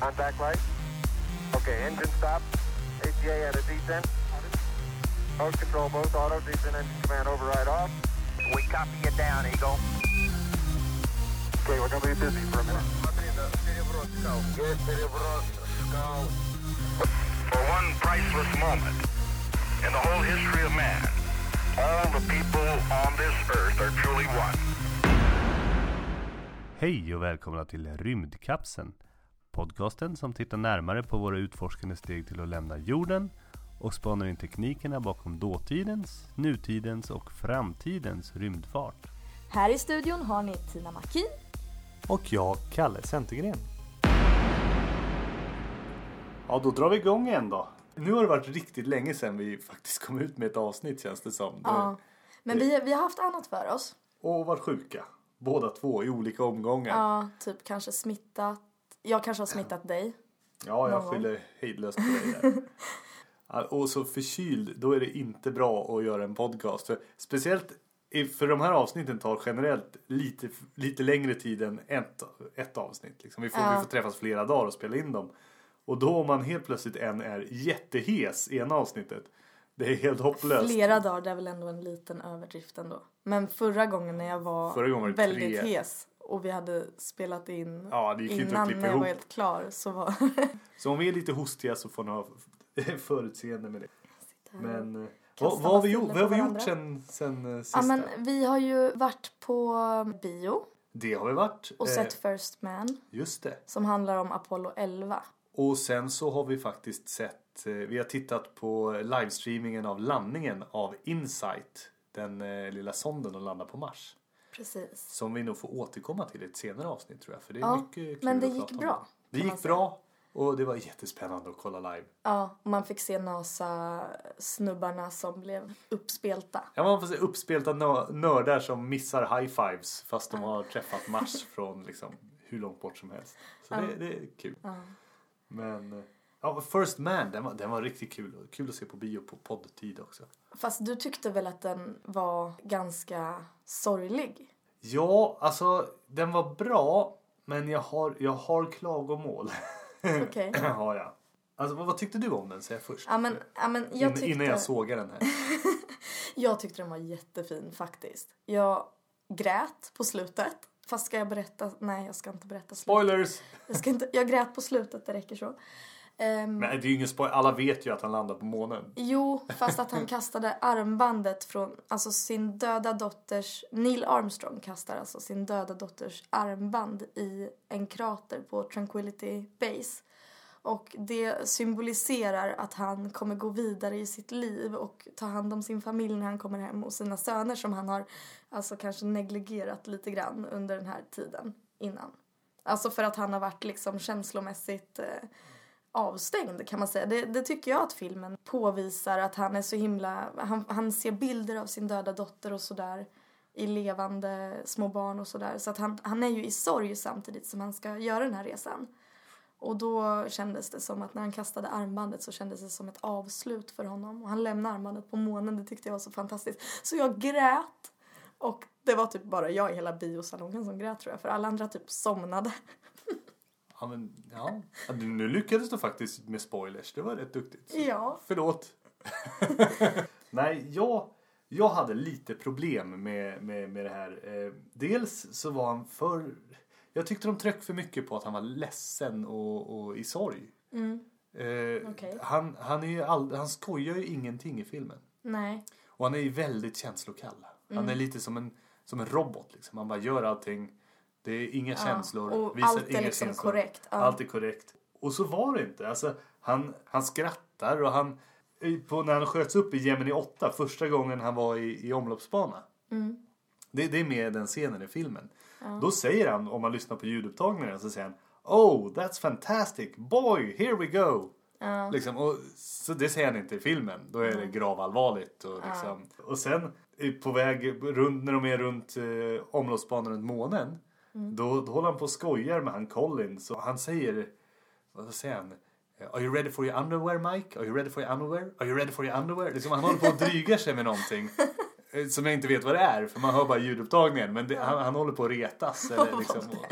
Contact light. Okay, engine stop. ATA at a descent. Mode control, both auto, descent engine command override off. We copy you down, Eagle. Okay, we're gonna be busy for a minute. For one priceless moment in the whole history of man, all the people on this earth are truly one. Hej och välkomna till Rymdkapseln. Podcasten som tittar närmare på våra utforskande steg till att lämna jorden och spanar in teknikerna bakom dåtidens, nutidens och framtidens rymdfart. Här i studion har ni Tina Makin. Och jag, Kalle Centergren. Ja, då drar vi igång igen då. Nu har det varit riktigt länge sedan vi faktiskt kom ut med ett avsnitt känns det som. Ja. Men vi, vi har haft annat för oss. Och varit sjuka. Båda två i olika omgångar. Ja, typ kanske smittat. Jag kanske har smittat dig. Ja, jag skyller hejdlöst på dig där. Och så förkyld, då är det inte bra att göra en podcast. För speciellt för de här avsnitten tar generellt lite, lite längre tid än ett, ett avsnitt. Liksom. Vi, får, Ja. vi får träffas flera dagar och spela in dem. Och då om man helt plötsligt en är jättehes i ena avsnittet. Det är helt hopplöst. Flera dagar, det är väl ändå en liten överdrift ändå. Men förra gången när jag var Förra gången var väldigt tre. hes och vi hade spelat in Ja, det gick ju inte att innan klippa jag var helt klar så var... Så om vi är lite hostiga så får ni ha förutseende med det. Men eh, vad, vad har vi gjort, vad har vi gjort sen, sen eh, sista? ja men vi har ju varit på bio Det har vi varit. och Eh, sett First Man Just det. som handlar om Apollo 11. Och sen så har vi faktiskt sett, vi har tittat på livestreamingen av landningen av Insight. Den lilla sonden att landa på Mars. Precis. Som vi nog får återkomma till i ett senare avsnitt tror jag. För det är Ja, mycket kul men det att gick prata om bra, Det gick bra. Och det var jättespännande att kolla live. Ja, och man fick se NASA-snubbarna som blev uppspelta. Ja, man får se uppspelta nö- nördar som missar high-fives fast de har träffat Mars från liksom hur långt bort som helst. Så det, det är kul. Men eh, ja, First Man, den var, den var riktigt kul. Kul att se på bio på poddtid också. Fast du tyckte väl att den var ganska sorglig? Ja, alltså den var bra. Men jag har, jag har klagomål. Okej. har jag. Alltså vad, vad tyckte du om den? Säg först. Ja men, ja, men jag, tyckte, Innan jag sågar den här. jag tyckte den var jättefin faktiskt. Jag grät på slutet. Fast ska jag berätta? Nej, jag ska inte berätta slutet. Spoilers! Jag, ska inte, jag grät på slutet, det räcker så. Ehm, Men det är ju ingen spoiler. Alla vet ju att han landar på månen. Jo, fast att han kastade armbandet från, alltså sin döda dotters, Neil Armstrong kastar alltså sin döda dotters armband i en krater på Tranquility Base. Och det symboliserar att han kommer gå vidare i sitt liv och ta hand om sin familj när han kommer hem och sina söner som han har alltså kanske negligerat lite grann under den här tiden innan. Alltså för att han har varit liksom känslomässigt eh, avstängd kan man säga. Det, det tycker jag att filmen påvisar att han är så himla, han, han ser bilder av sin döda dotter och sådär i levande små barn och sådär. Så att han, han är ju i sorg samtidigt som han ska göra den här resan. Och då kändes det som att när han kastade armbandet så kändes det som ett avslut för honom. Och han lämnade armbandet på månen, det tyckte jag var så fantastiskt. Så jag grät! Och det var typ bara jag i hela biosalongen som grät tror jag, för alla andra typ somnade. Ja, men, ja. Ja, du- Nu lyckades du faktiskt med spoilers. Det var rätt duktigt. Ja. Förlåt. Nej, jag, jag hade lite problem med, med, med det här. Eh, dels så var han för... Jag tyckte de tryckte för mycket på att han var ledsen och, och i sorg. Eh, Mm. Okej. han, han, är ju all, han skojar ju ingenting i filmen. Nej. Och han är ju väldigt känslokall. Han Mm. är lite som en, som en robot. Liksom. Han bara gör allting. Det är inga känslor. och visar allt är inga liksom känslor. korrekt, ja. Allt är korrekt. Och så var det inte. Alltså, han, han skrattar och han... På, när han sköts upp i Gemini 8, första gången han var i, i omloppsbana. Mm. Det, det är med den scenen i filmen. Då säger han, om man lyssnar på ljudupptagningen, så säger han Oh, that's fantastic! Boy, here we go! Liksom, och, så det säger han inte i filmen. Då är det gravallvarligt. Och, liksom. och sen på väg runt, när de är runt eh, omloppsbanan runt månen. Då, då håller han på och skojar med han Colin. Så han säger, vad säger han? Are you ready for your underwear Mike? Are you ready for your underwear? Are you ready for your underwear? Liksom, han håller på att dryga sig med någonting. eh, Som jag inte vet vad det är för man hör bara ljudupptagningen. Men det, han, han håller på att retas. Eller, liksom, och,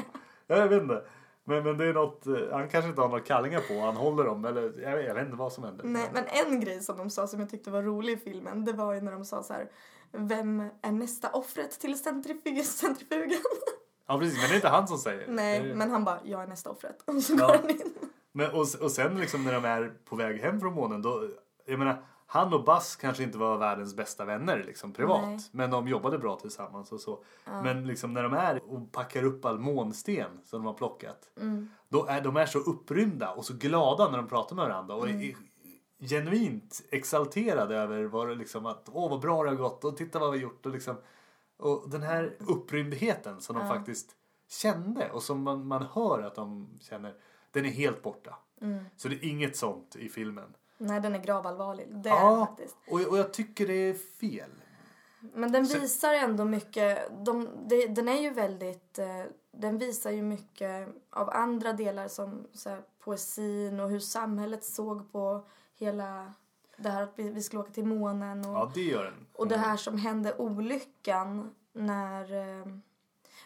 Ja, jag vet inte. Men, men det är något, eh, han kanske inte har några kallingar på, han håller dem eller jag vet, jag vet inte vad som händer. Nej, men en grej som de sa som jag tyckte var rolig i filmen, det var ju när de sa så här, vem är nästa offret till centrifug- centrifugen? Ja precis, men det är inte han som säger. Det Nej, är- men han bara, jag är nästa offret. Och så Ja. går han in. Men, och, och sen liksom när de är på väg hem från månen då, jag menar, han och Buzz kanske inte var världens bästa vänner liksom privat. Nej. Men de jobbade bra tillsammans och så. Men liksom när de är och packar upp all månsten som de har plockat. Mm. Då är de är så upprymda och så glada när de pratar med varandra. Och Mm. är genuint exalterade över vad det liksom att åh vad bra det har gått och titta vad vi har gjort. Och, liksom, och den här upprymdheten som de faktiskt kände och som man, man hör att de känner. Den är helt borta. Mm. Så det är inget sånt i filmen. Nej, den är gravallvarlig. Det är Ja, faktiskt. och, och jag tycker det är fel. Men den Så- visar ändå mycket, de, det, den är ju väldigt, eh, den visar ju mycket av andra delar som så här, poesin och hur samhället såg på hela det här att vi, vi skulle åka till månen och, Ja, det gör den. och det här som hände olyckan när eh,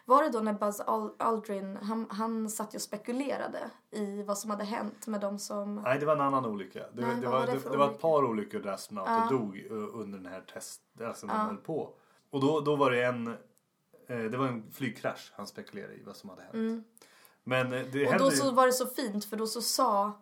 var det då när Buzz Al- Aldrin, han, han satt ju och spekulerade i vad som hade hänt med de som... Nej, det var en annan olycka. Det, Nej, det, var, det det, var ett par olyckor där astronauter Ja. dog eh, under den här test, alltså när de höll på. Och då, då var det en, eh, det var en flygkrasch han spekulerade i vad som hade hänt. Men eh, det Mm. Och hände då så var det så fint för då så sa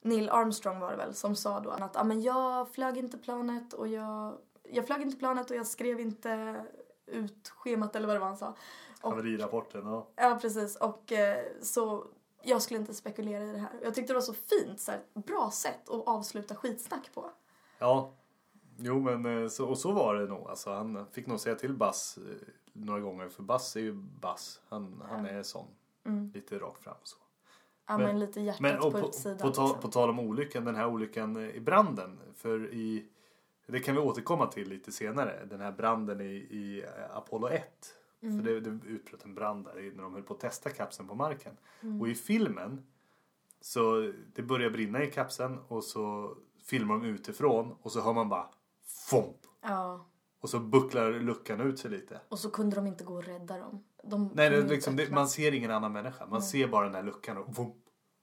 Neil Armstrong var det väl som sa då att ah, men jag flög inte planet och jag, jag flög inte planet och jag skrev inte ut schemat eller vad det var han sa. Och, haverirapporten. Ja. ja precis och eh, så jag skulle inte spekulera i det här. Jag tyckte det var så fint, så här, bra sätt att avsluta skitsnack på. ja. Jo, men eh, så, och så var det nog. Alltså, han fick nog säga till Bass eh, några gånger. För Bass är ju Bass. Han, han är sån. Lite rakt fram så. Ja men, lite hjärtat Men på, på, utsidan. på, ta, liksom. på tal om olyckan, den här olyckan eh, i branden. För i, det kan vi återkomma till lite senare. Den här branden i, i eh, Apollo 1. Mm. För det, det utbröt en brand där när de höll på att testa kapseln på marken. Mm. Och i filmen så det börjar brinna i kapseln och så filmar de utifrån och så hör man bara FOMP! Ja. Och så bucklar luckan ut sig lite. Och så kunde de inte gå och rädda dem. De Nej, det, liksom, det, man ser ingen annan människa. Man ser bara den här luckan och, vum,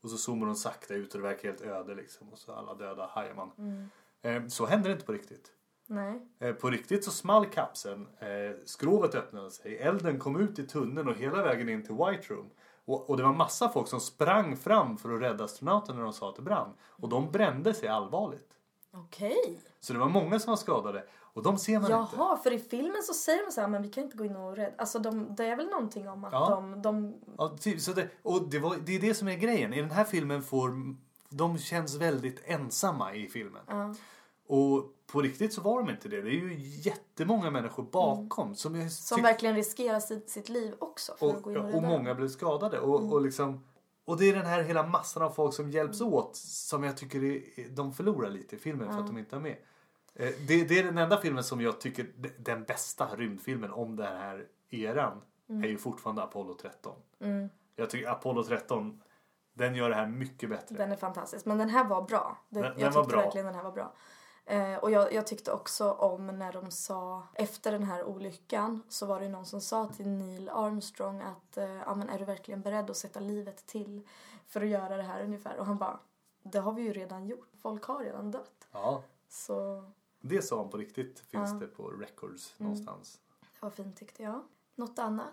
och så zoomar de sakta ut och det verkar helt öde liksom. Och så alla döda hajar man. Mm. Eh, så händer det inte på riktigt. Nej. Eh, på riktigt så small kapseln, eh, skrovet öppnade sig, elden kom ut i tunneln och hela vägen in till White Room. Och, och det var massa folk som sprang fram för att rädda astronauterna när de sa att det brann. Och de brände sig allvarligt. Okej. Så det var många som var skadade. Och de ser man inte. Jaha, för i filmen så säger de så här, men vi kan inte gå in och rädda. Alltså de, det är väl någonting om att Ja. de, de... Ja, typ, så det, och det, var, det är det som är grejen. I den här filmen får de känns väldigt ensamma i filmen. Ja. Och på riktigt så var de inte det. Det är ju jättemånga människor bakom som, Mm. Som tyck- verkligen riskerar sitt, sitt liv också för att och, gå in och och många blev skadade. Och, Mm. och, liksom, och det är den här hela massan av folk som hjälps åt som jag tycker är, de förlorar lite i filmen för att de inte är med. Eh, Det, det är den enda filmen som jag tycker den bästa rymdfilmen om den här eran Mm. är ju fortfarande Apollo 13. Jag tycker Apollo 13 den gör det här mycket bättre. Den är fantastisk. Men den här var bra. Det, Den- jag den tyckte bra. verkligen den här var bra. Eh, och jag, jag tyckte också om när de sa, efter den här olyckan så var det någon som sa till Neil Armstrong att eh, ja, men är du verkligen beredd att sätta livet till för att göra det här ungefär? Och han bara, det har vi ju redan gjort. Folk har redan dött. Ja, Så det sa han på riktigt. Finns Ja. Mm. det på records någonstans. det var fint tyckte jag. Något annat?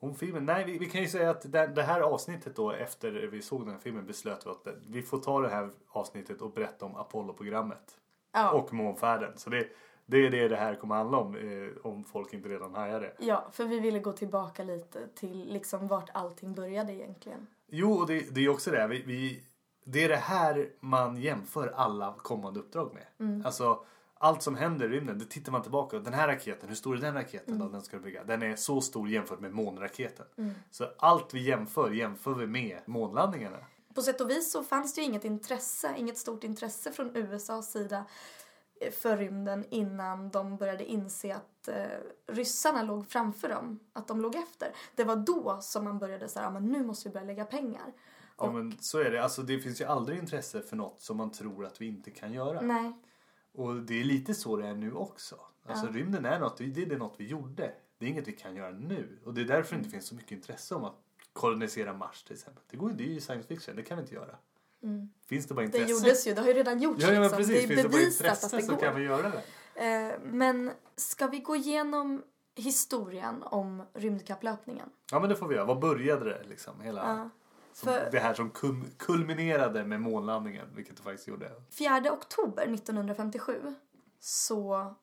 Om filmen? Nej, vi, vi kan ju säga att det, det här avsnittet då efter vi såg den här filmen beslöt vi att vi får ta det här avsnittet och berätta om Apollo-programmet. Ja. Och månfärden. Så det, det är det det här kommer handla om. Eh, om folk inte redan hajar det. Ja, för vi ville gå tillbaka lite till liksom vart allting började egentligen. Jo, och det, det är också det. Vi, vi, det är det här man jämför alla kommande uppdrag med. Mm. Alltså, allt som händer i rymden, det tittar man tillbaka. Den här raketen, hur stor är den raketen Mm. då? Den ska bygga. Den är så stor jämfört med månraketen. Så allt vi jämför, jämför vi med månlandningarna. På sätt och vis så fanns det ju inget intresse, inget stort intresse från USAs sida eh, för rymden innan de började inse att eh, ryssarna låg framför dem, att de låg efter. Det var då som man började säga, men nu måste vi börja lägga pengar. Ja men så är det. Alltså det finns ju aldrig intresse för något som man tror att vi inte kan göra. Nej, Och det är lite så det är nu också. Alltså rymden är något, det är något vi gjorde. Det är inget vi kan göra nu. Och det är därför det inte finns så mycket intresse om att kolonisera Mars till exempel. Det, går, det är ju science fiction, det kan vi inte göra. Finns det bara Mm. Det intresse? gjordes ju, det har ju redan gjorts Ja, ja men liksom. precis. Det Finns är det bara bevisat intresse att det så går. kan vi göra det. Eh, men ska vi gå igenom historien om rymdkapplöpningen? Ja men det får vi göra. Vad började det liksom? Hela, Ja. Som, För- Det här som kulminerade med månlandningen, vilket det faktiskt gjorde. 4 oktober 1957 så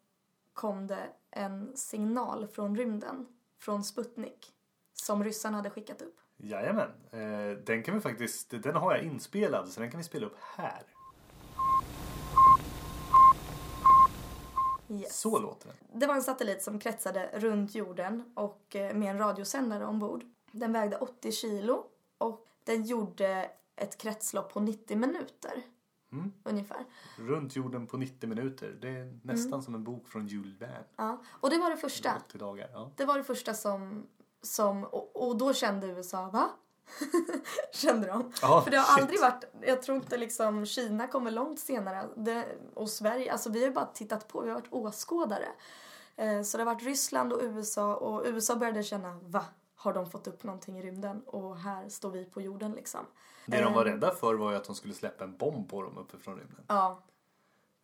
kom det en signal från rymden, från Sputnik, som ryssarna hade skickat upp. Jajamän. Eh, den kan vi faktiskt, den har jag inspelad så den kan vi spela upp här. Yes. Så låter den. Det var en satellit som kretsade runt jorden och eh, med en radiosändare ombord. Den vägde 80 kilo och den gjorde ett kretslopp på 90 minuter. Mm. Ungefär. Runt jorden på 90 minuter. Det är nästan Mm. som en bok från Jules Verne. Ja. Och det var det första. 80 dagar. Ja. Det var det första som... som och, och då kände USA, va? kände de. Ja, För det har shit. aldrig varit... Jag tror inte liksom Kina kommer långt senare. Det, och Sverige, alltså vi har bara tittat på. Vi har varit åskådare. Eh, så det har varit Ryssland och USA. Och USA började känna, va? Har de fått upp någonting i rymden? Och här står vi på jorden liksom. Det de var Eh, rädda för var ju att de skulle släppa en bomb på dem uppifrån rymden. Ja.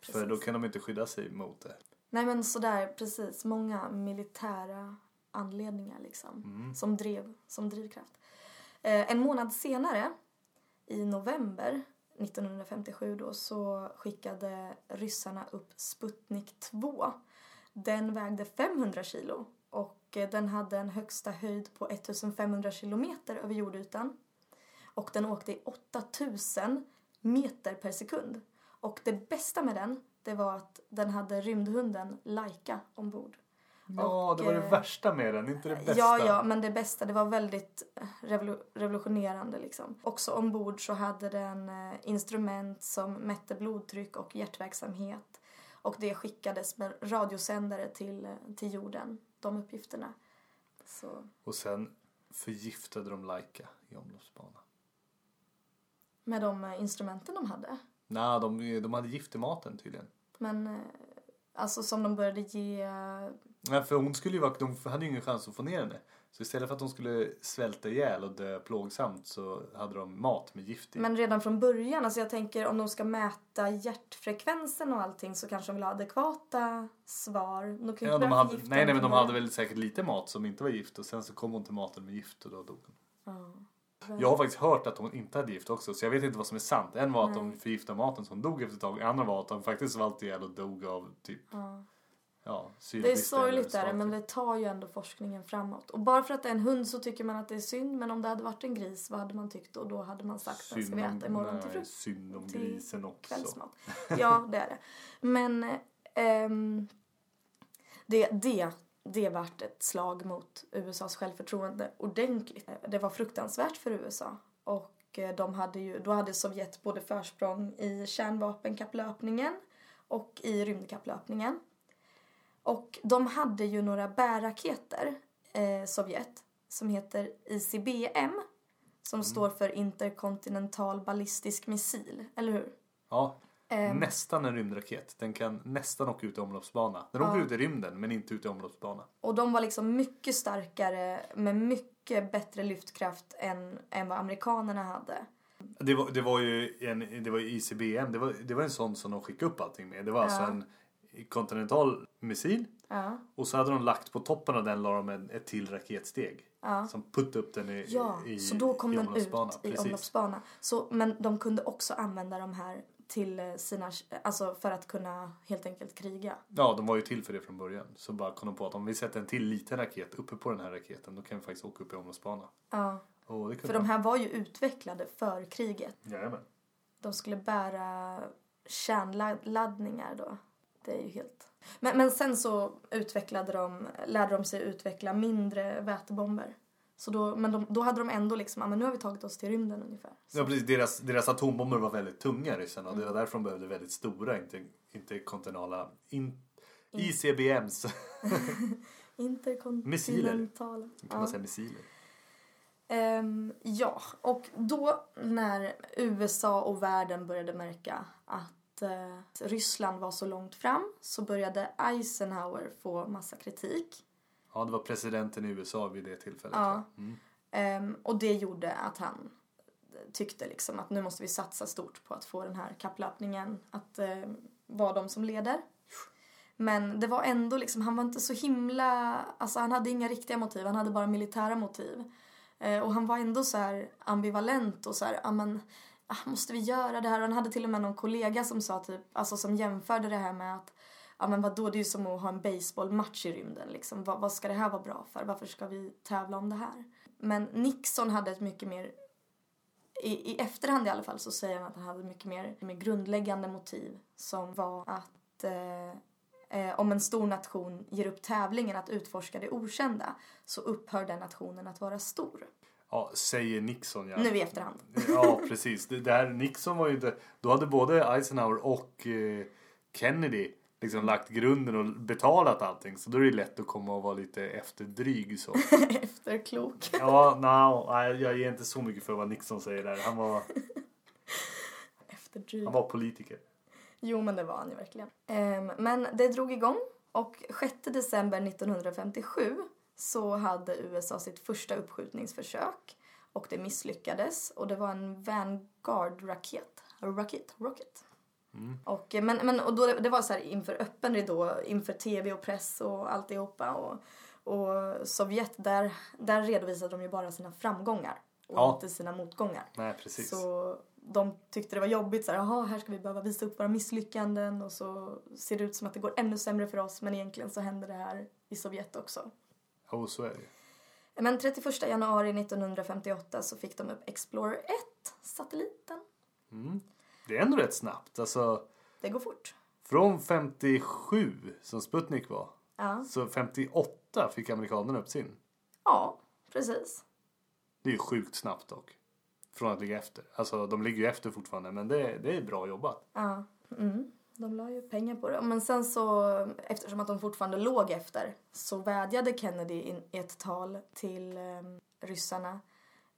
För då kan de inte skydda sig mot det. Nej men sådär, precis. Många militära anledningar liksom. Som drev, som drivkraft. Eh, en månad senare, i november 1957 då, så skickade ryssarna upp Sputnik 2. Den vägde 500 kilo och den hade en högsta höjd på 1500 kilometer över jordytan. Och den åkte i 8000 meter per sekund. Och det bästa med den, det var att den hade rymdhunden Laika ombord. Ja, det var det eh, värsta med den, inte det bästa. Ja, ja, men det bästa, det var väldigt eh, revolu- revolutionerande liksom. Också ombord så hade den eh, instrument som mätte blodtryck och hjärtverksamhet. Och det skickades med radiosändare till, eh, till jorden, de uppgifterna. Så, Och sen förgiftade de Laika i omloppsbana. med de eh, instrumenten de hade. Nej, de, de hade gift i maten tydligen. Men eh, alltså som de började ge... eh, Nej, för hon skulle ju vara, de hade ju ingen chans att få ner henne. Så istället för att de skulle svälta ihjäl och dö plågsamt så hade de mat med gift i. Men redan från början, alltså jag tänker om de ska mäta hjärtfrekvensen och allting så kanske de vill ha adekvata svar. De kan ja, de hade, nej, nej, men de hade väl säkert lite mat som inte var gift och sen så kom hon till maten med gift och då dog hon. Ja. Jag har faktiskt hört att hon inte hade gift också så jag vet inte vad som är sant. En var att de förgiftade maten så hon dog efter ett tag. En andra var att de faktiskt svalt ihjäl och dog av typ Ja. Ja, Det är sorgligt där, svaghet. men det tar ju ändå forskningen framåt. Och bara för att det är en hund så tycker man att det är synd, men om det hade varit en gris, vad hade man tyckt då? Då hade man sagt den ska vi äta imorgon till nej, frukost. synd om till grisen också. Kvällsmat. Ja, det är det. Men ehm, det, det, det vart ett slag mot USAs självförtroende ordentligt. Det var fruktansvärt för USA. Och eh, de hade ju, då hade Sovjet både försprång i kärnvapenkapplöpningen och i rymdkapplöpningen. Och de hade ju några bärraketer, eh, Sovjet, som heter ICBM. Som står för interkontinental ballistisk missil, eller hur? Ja, Ehm. nästan en rymdraket. Den kan nästan åka ut i omloppsbana. Den åker ut i rymden men inte ut i omloppsbana. Och de var liksom mycket starkare med mycket bättre lyftkraft än, än vad amerikanerna hade. Det var, det var ju en, det var ICBM. Det var, det var en sån som de skickade upp allting med. Det var alltså Ja. en kontinental missil. Ja. Och så hade de lagt på toppen av den la de en, ett till raketsteg. Som puttade upp den i, Ja, i så då kom den ut i Precis. omloppsbana. Så, men de kunde också använda de här till eh, sina, alltså för att kunna helt enkelt kriga. Ja, de var ju till för det från början. Så bara kom de på att om vi sätter en till liten raket uppe på den här raketen då kan vi faktiskt åka upp i omloppsbana. Ja, Och det kunde för de här var ju utvecklade för kriget. Jajamän. De skulle bära kärnladdningar då. Det är ju helt... Men, men sen så utvecklade de, lärde de sig utveckla mindre vätebomber. Så då, men de, då hade de ändå liksom, ja men nu har vi tagit oss till rymden ungefär. Så, Ja, precis. Deras, deras atombomber var väldigt tunga ryssarna. och Mm. Det var därför de behövde väldigt stora, inte, inte kontinentala, in, ICBMs. interkontinentala. kan man säga missiler. Ehm, ja, och då när USA och världen började märka att eh, Ryssland var så långt fram så började Eisenhower få massa kritik. Ja, det var presidenten i USA vid det tillfället. Ja. Mm. Ehm, och det gjorde att han tyckte liksom att nu måste vi satsa stort på att få den här kapplöpningen att eh, vara de som leder. Men det var ändå liksom, han var inte så himla, alltså han hade inga riktiga motiv, han hade bara militära motiv. Eh, och han var ändå så ambivalent och så här, ja men Ah, måste vi göra det här? Och han hade till och med någon kollega som sa typ, alltså som jämförde det här med att ja men vadå, det är ju som att ha en baseballmatch i rymden liksom. Vad, vad ska det här vara bra för? Varför ska vi tävla om det här? Men Nixon hade ett mycket mer i, i efterhand i alla fall så säger man att han hade mycket mer, mer grundläggande motiv som var att eh, eh, om en stor nation ger upp tävlingen att utforska det okända så upphör den nationen att vara stor. Ja, säger Nixon ja. Nu i efterhand. Ja, precis. Det, det här Nixon var ju inte... Då hade både Eisenhower och eh, Kennedy liksom lagt grunden och betalat allting. Så då är det lätt att komma och vara lite efterdryg så. Efterklok. Ja, no, nej, jag ger inte så mycket för vad Nixon säger där. Han var, Efterdryg. han var politiker. Jo, men det var han ju verkligen. Ehm, men det drog igång och 6 december 1957 så hade USA sitt första uppskjutningsförsök och det misslyckades och det var en Vanguard-raket. Rocket, rocket. Och, men, men, och då, det var så här inför öppen ridå, inför tv och press och alltihopa. Och, och Sovjet, där, där redovisade de ju bara sina framgångar och Ja. inte sina motgångar. Nej, precis. Så de tyckte det var jobbigt. Så här, Jaha, här ska vi behöva visa upp våra misslyckanden och så ser det ut som att det går ännu sämre för oss men egentligen så händer det här i Sovjet också. Jo, så är det. Men 31 januari 1958 så fick de upp Explorer 1, satelliten. Det är ändå rätt snabbt. Alltså, Det går fort. från 57 som Sputnik var. Ja, Så 58 fick amerikanerna upp sin. ja precis. Det är ju sjukt snabbt dock. Från att ligga efter. Alltså de ligger ju efter fortfarande men det, det är bra jobbat. Ja, mm. De la ju pengar på det. Men sen så, eftersom att de fortfarande låg efter, så vädjade Kennedy i ett tal till eh, ryssarna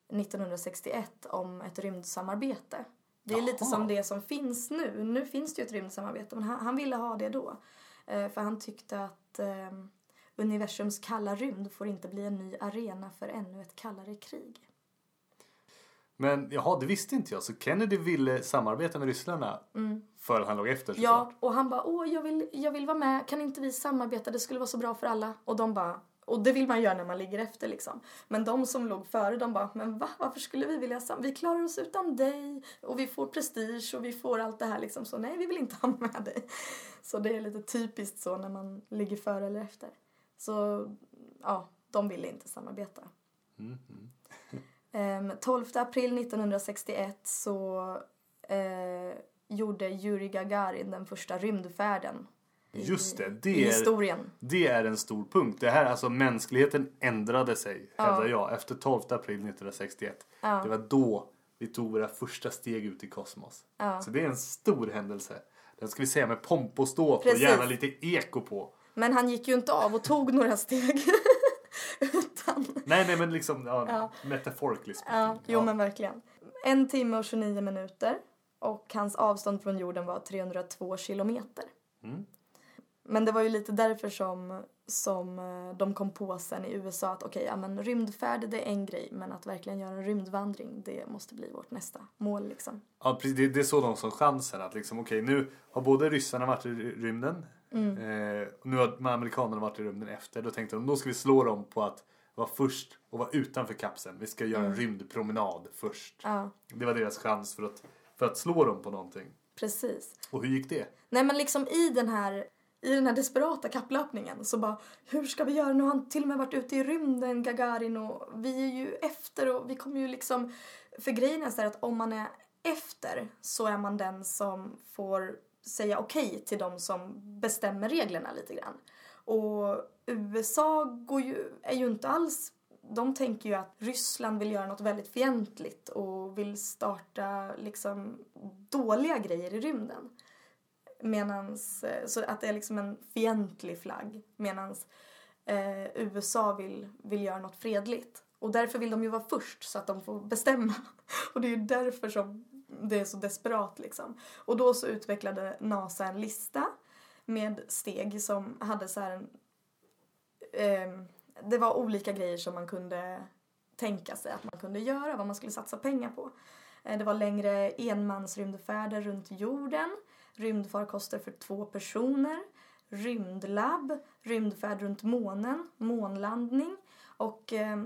1961 om ett rymdsamarbete. Det är lite Jaha. som det som finns nu. Nu finns det ju ett rymdsamarbete, men han, han ville ha det då. Eh, för han tyckte att eh, universums kalla rymd får inte bli en ny arena för ännu ett kallare krig. Men jaha, det visste inte jag. Så Kennedy ville samarbeta med ryssarna för att han låg efter såklart. Ja, och han bara åh jag vill, jag vill vara med, kan inte vi samarbeta, det skulle vara så bra för alla. Och de bara, och det vill man göra när man ligger efter liksom. Men de som låg före de bara, men va, varför skulle vi vilja samarbeta? Vi klarar oss utan dig och vi får prestige och vi får allt det här liksom. Så nej, vi vill inte ha med dig. Så det är lite typiskt så när man ligger före eller efter. Så ja, de ville inte samarbeta. Ehm, 12 april 1961 så eh, gjorde Yuri Gagarin den första rymdfärden i, Just det, i det är, historien. det är en stor punkt. Det här, alltså mänskligheten ändrade sig, hävdar jag, efter 12 april 1961. Det var då vi tog våra första steg ut i kosmos. Så det är en stor händelse. Den ska vi säga med pomp och ståt och gärna lite eko på. Men han gick ju inte av och tog några steg. Utan, Nej, nej, men liksom ja, metaphorically speaking. ja, jo Ja. men verkligen. En timme och 29 minuter. Och hans avstånd från jorden var 302 kilometer. Mm. Men det var ju lite därför som, som eh, de kom på sen i USA att okej, ja men rymdfärd det är en grej men att verkligen göra en rymdvandring det måste bli vårt nästa mål liksom. Ja, precis. Det, det är så de som chansen att liksom, okej, nu har både ryssarna varit i rymden Mm. eh, nu har amerikanerna varit i rymden efter. Då tänkte de, då ska vi slå dem på att vara först och vara utanför kapseln. Vi ska göra en rymdpromenad först. Mm. Ja, Det var deras chans för att, för att slå dem på någonting. precis. Och hur gick det? Nej men liksom i den här i den här desperata kapplöpningen så bara hur ska vi göra? Nu har han till och med varit ute i rymden, Gagarin och vi är ju efter och vi kommer ju liksom för grejen är så här att om man är efter så är man den som får säga okej till de som bestämmer reglerna lite grann. Och USA går ju, är ju inte alls de tänker ju att Ryssland vill göra något väldigt fientligt och vill starta liksom dåliga grejer i rymden. Medans, eh, så att det är liksom en fientlig flagg. Medan eh, USA vill, vill göra något fredligt. Och därför vill de ju vara först så att de får bestämma. Och det är ju därför som det är så desperat liksom. Och då så utvecklade NASA en lista med steg som hade så här en... Eh, det var olika grejer som man kunde tänka sig att man kunde göra, vad man skulle satsa pengar på. Eh, det var längre enmansrymdfärder runt jorden, rymdfarkoster för två personer, rymdlabb, rymdfärd runt månen, månlandning och eh,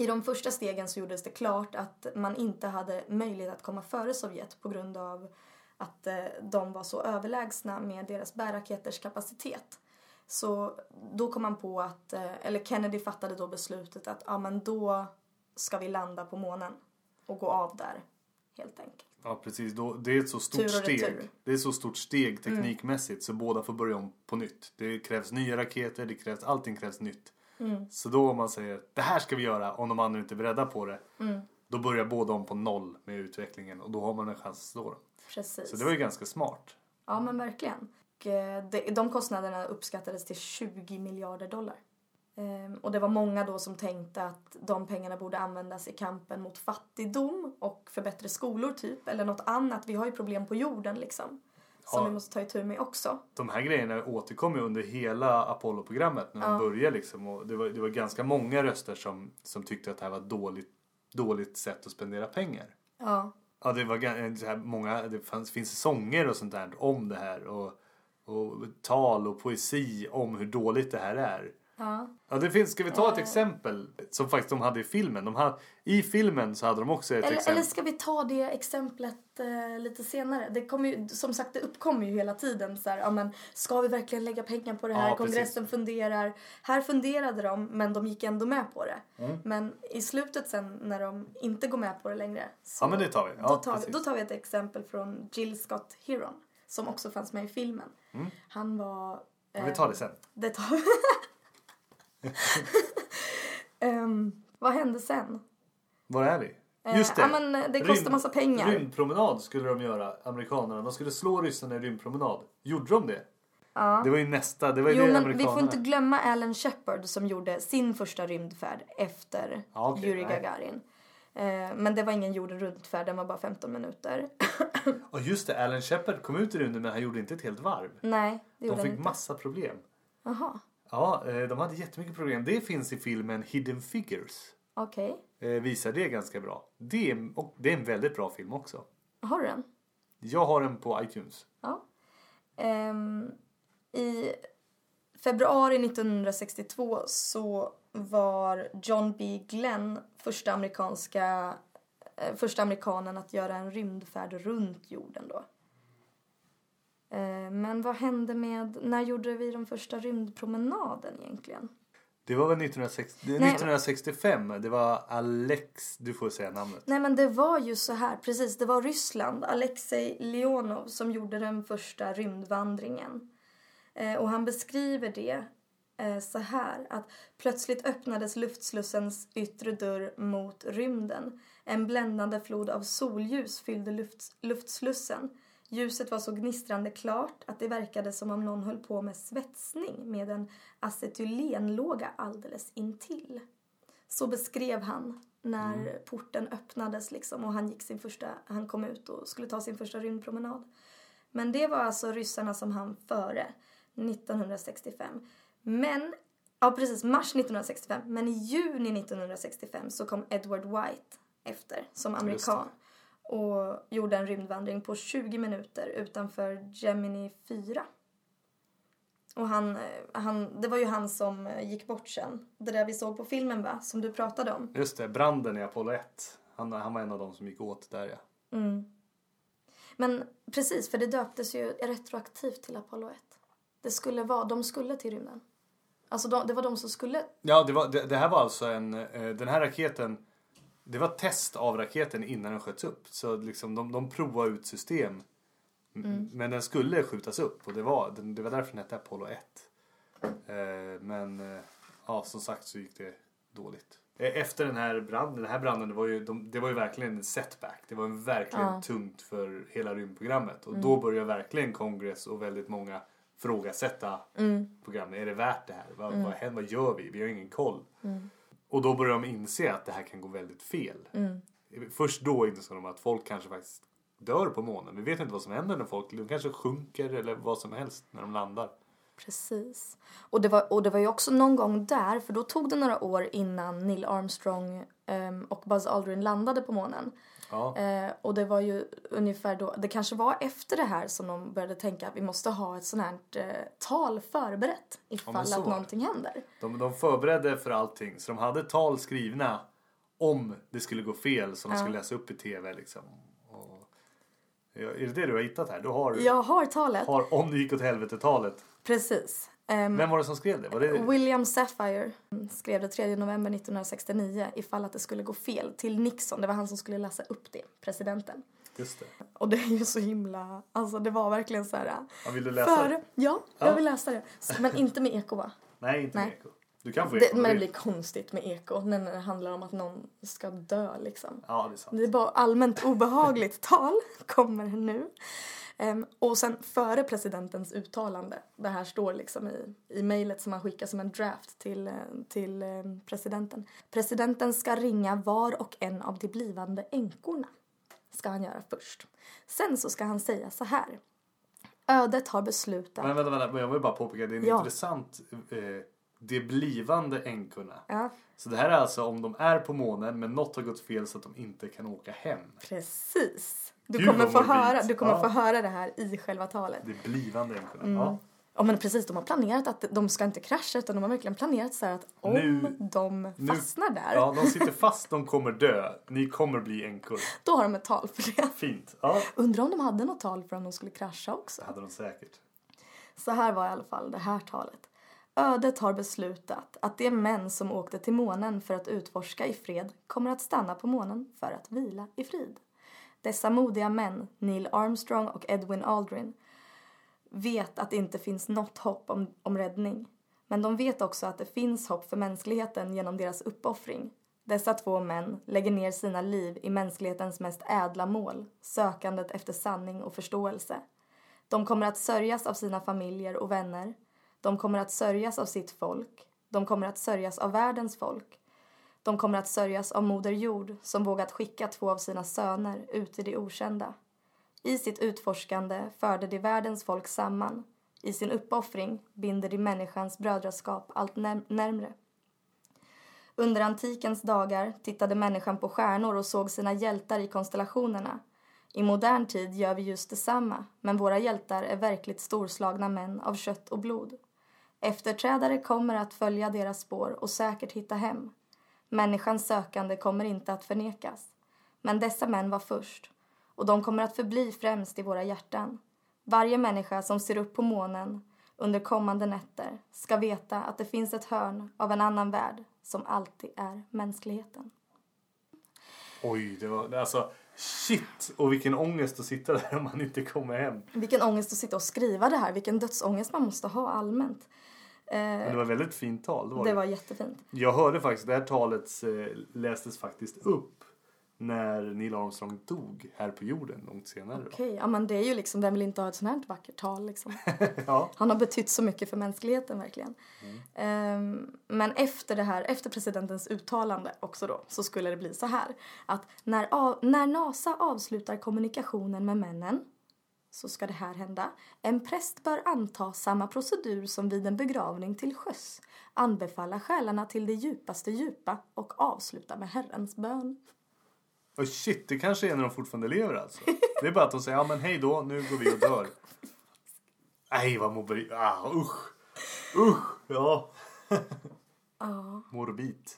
i de första stegen så gjordes det klart att man inte hade möjlighet att komma före Sovjet på grund av att eh, de var så överlägsna med deras bärraketers kapacitet. Så då kom man på att, eh, eller Kennedy fattade då beslutet att ja men då ska vi landa på månen och gå av där helt enkelt. Ja precis, då, det är ett så stort steg. Det är ett så stort steg teknikmässigt så båda får börja om på nytt. Det krävs nya raketer, det krävs, allting krävs nytt. Så då om man säger det här ska vi göra om de andra inte är beredda på det. Då börjar båda om på noll med utvecklingen och då har man en chans att slå dem. Precis. Så det var ju ganska smart. Ja men verkligen. Och, eh, de, de kostnaderna uppskattades till 20 miljarder dollar. Ehm, och det var många då som tänkte att de pengarna borde användas i kampen mot fattigdom och för bättre skolor typ. Eller något annat. Vi har ju problem på jorden liksom. Som vi måste ta itu med också. De här grejerna återkom ju under hela Apollo-programmet när de började liksom. Och det, var, det var ganska många röster som, som tyckte att det här var ett dåligt, dåligt sätt att spendera pengar. Ja. Ja, det var gan- så här många, det fanns, finns sånger och sånt där om det här och, och tal och poesi om hur dåligt det här är. Ja. Ja, det finns, ska vi ta ett exempel som faktiskt de hade i filmen? De hade, I filmen så hade de också ett Eller, exempel. eller ska vi ta det exemplet eh, lite senare? Det kommer ju, som sagt, det uppkommer ju hela tiden så här, ja men ska vi verkligen lägga pengar på det här? Ja, precis. Kongressen funderar. Här funderade de, men de gick ändå med på det. Mm. Men i slutet sen när de inte går med på det längre. Så Ja, men det tar vi. Ja, då, tar precis. då tar vi ett exempel från Jill Scott Heron. Som också fanns med i filmen. Han var... Mm. Eh, vi tar det sen. det tar Ehm, vad hände sen? Var är vi? Eh, Just det. ja, men, eh, det kostar massa pengar. Rymdpromenad skulle de göra, amerikanerna. De skulle slå ryssarna i rymdpromenad. Gjorde de det? Ja. Det var ju nästa. Det var ju Jo, det men vi får inte glömma Alan Shepard som gjorde sin första rymdfärd efter Ja, okej, Yuri. Gagarin. Eh, men det var ingen jorden runt-färd, den var bara 15 minuter. Och just det, Alan Shepard kom ut i rymden men han gjorde inte ett helt varv. Nej, det De gjorde han fick inte. massa problem. Jaha, Ja, eh, de hade jättemycket problem. Det finns i filmen Hidden Figures. okej. Eh, visar det ganska bra. Det är, och det är en väldigt bra film också. Har du den? Jag har den på iTunes. Ja. Ehm, I februari 1962 så var John B. Glenn första amerikanska eh, första amerikanen att göra en rymdfärd runt jorden då. Eh, Men vad hände med, när gjorde vi den första rymdpromenaden egentligen? Det var väl 1960, det- Nej. 1965. Det var Alex, du får säga namnet. Nej men det var ju så här, precis, det var Ryssland, Alexej Leonov som gjorde den första rymdvandringen. Eh, och han beskriver det eh, så här att plötsligt öppnades luftslussens yttre dörr mot rymden. En bländande flod av solljus fyllde luft, luftslussen. Ljuset var så gnistrande klart att det verkade som om någon höll på med svetsning med en acetylenlåga alldeles intill. Så beskrev han när porten öppnades liksom och han gick sin första, han kom ut och skulle ta sin första rymdpromenad. Men det var alltså ryssarna som han före 1965. Men, ja precis, mars 1965. Men i juni 1965 så kom Edward White efter som amerikan och gjorde en rymdvandring på 20 minuter utanför Gemini 4. Och han, eh, han, det var ju han som eh, gick bort sen. Det där vi såg på filmen va, som du pratade om. Just det, branden i Apollo 1. Han, han var en av dem som gick åt där ja. Men precis, för det döptes ju retroaktivt till Apollo 1. Det skulle vara, de skulle till rymden. Alltså de, det var de som skulle, Ja, det, var, det, det här var alltså en, eh, den här raketen, det var test av raketen innan den sköts upp. Så liksom de, de provade ut system. M- Men den skulle skjutas upp och det var, det var därför den hette Apollo 1. Eh, men eh, ja, som sagt så gick det dåligt. Eh, Efter den här branden, den här branden det var ju, de, det var ju verkligen en setback. Det var verkligen Ja. tungt för hela rymdprogrammet. Och då började verkligen kongress och väldigt många frågasätta programmet. Är det värt det här? Vad, vad, händer? vad gör vi? Vi har ingen koll. Och då börjar de inse att det här kan gå väldigt fel. Först då insåg de att folk kanske faktiskt dör på månen. Vi vet inte vad som händer när folk, de kanske sjunker eller vad som helst när de landar. Precis. Och det, var, och det var ju också någon gång där, för då tog det några år innan Neil Armstrong ehm, och Buzz Aldrin landade på månen. Ja. Eh, och det var ju ungefär då, det kanske var efter det här som de började tänka att vi måste ha ett sånt här eh, tal förberett ifall så att någonting händer. De, de förberedde för allting. Så de hade tal skrivna om det skulle gå fel som de skulle läsa upp i tv. Liksom. Och, ja, är det det du har hittat här? Du har, Jag har talet, har om det gick åt helvete-talet. Precis. Ehm, Vem var det som skrev det? Var det William Sapphire skrev det 3 november 1969 ifall att det skulle gå fel till Nixon. Det var han som skulle läsa upp det, presidenten. Just det. Och det är ju så himla, alltså det var verkligen så här. Ja, vill du läsa Före, det? ja, Ja. jag vill läsa det. Så- Men inte med eko va? Nej, inte med Nej. eko. Du kan få Det, eko. om men det blir konstigt med eko när det handlar om att någon ska dö liksom. Ja, det är sant. Det är bara allmänt obehagligt tal kommer nu. Ehm, och sen före presidentens uttalande, det här står liksom i, i mejlet som han skickar som en draft till, eh, till eh, presidenten. Presidenten ska ringa var och en av de blivande änkorna. Ska han göra först. Sen så ska han säga så här. Ödet har beslutat. Men vänta, vänta. men Jag vill bara påpeka. Det är en Ja. intressant. Eh, de blivande änkorna. Ja, Så det här är alltså om de är på månen men något har gått fel så att de inte kan åka hem. precis. Du kommer, få höra, du kommer Ja. få höra det här i själva talet. De blivande änkorna. Mm. Ja. Ja men precis, de har planerat att de ska inte krascha utan de har verkligen planerat så här att om Nu- de nu- fastnar där, ja, de sitter fast, de kommer dö. Ni kommer bli änkor. då har de ett tal för det. Fint. Ja, Undrar om de hade något tal för om de skulle krascha också. det hade de säkert. Så här var i alla fall det här talet. Ödet har beslutat att de män som åkte till månen för att utforska i fred kommer att stanna på månen för att vila i frid. Dessa modiga män, Neil Armstrong och Edwin Aldrin, vet att det inte finns något hopp om, om räddning. Men de vet också att det finns hopp för mänskligheten genom deras uppoffring. Dessa två män lägger ner sina liv i mänsklighetens mest ädla mål, sökandet efter sanning och förståelse. De kommer att sörjas av sina familjer och vänner. De kommer att sörjas av sitt folk. De kommer att sörjas av världens folk. De kommer att sörjas av Moder Jord som vågat skicka två av sina söner ut i det okända. I sitt utforskande förde de världens folk samman. I sin uppoffring binder de människans brödraskap allt när- närmre. Under antikens dagar tittade människan på stjärnor och såg sina hjältar i konstellationerna. I modern tid gör vi just detsamma, men våra hjältar är verkligt storslagna män av kött och blod. Efterträdare kommer att följa deras spår och säkert hitta hem. Människans sökande kommer inte att förnekas. Men dessa män var först, och de kommer att förbli främst i våra hjärtan. Varje människa som ser upp på månen under kommande nätter ska veta att det finns ett hörn av en annan värld som alltid är mänskligheten. Oj, det var alltså shit och vilken ångest att sitta där om man inte kommer hem. Vilken ångest att sitta och skriva det här, vilken dödsångest man måste ha allmänt. Men det var ett väldigt fint tal. Det var Det var jättefint. Jag hörde faktiskt, det här talet eh, lästes faktiskt upp när Neil Armstrong dog här på jorden långt senare. Okej, ja men det är ju liksom, vem vill inte ha ett sånt här vackert tal liksom? Ja. Han har betytt så mycket för mänskligheten verkligen. Ehm, men efter det här, efter presidentens uttalande också då, så skulle det bli så här. Att när, av, när NASA avslutar kommunikationen med männen så ska det här hända. En präst bör anta samma procedur som vid en begravning till sjöss. Anbefalla själarna till det djupaste djupa och avsluta med Herrens bön. Och shit, det kanske är när de fortfarande lever alltså. Det är bara att de säger ja men hej då, nu går vi och dör. Nej vad morbid. Ah, usch. Usch. Ja. Ja. Morbid.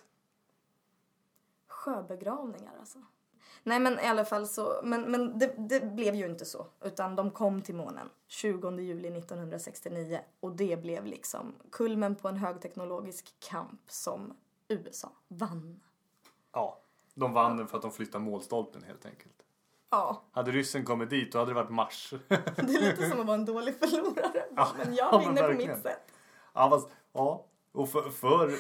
Sjöbegravningar alltså. Nej men i alla fall så, men, men det, det blev ju inte så. Utan de kom till månen 20 juli 1969 och det blev liksom kulmen på en högteknologisk kamp som USA vann. Ja. De vann den för att de flyttade målstolpen helt enkelt. Ja, Hade ryssen kommit dit då hade det varit Mars. det är lite som att vara en dålig förlorare. men jag ja, men vinner på mitt sätt. Ja, fast, ja. Och för, för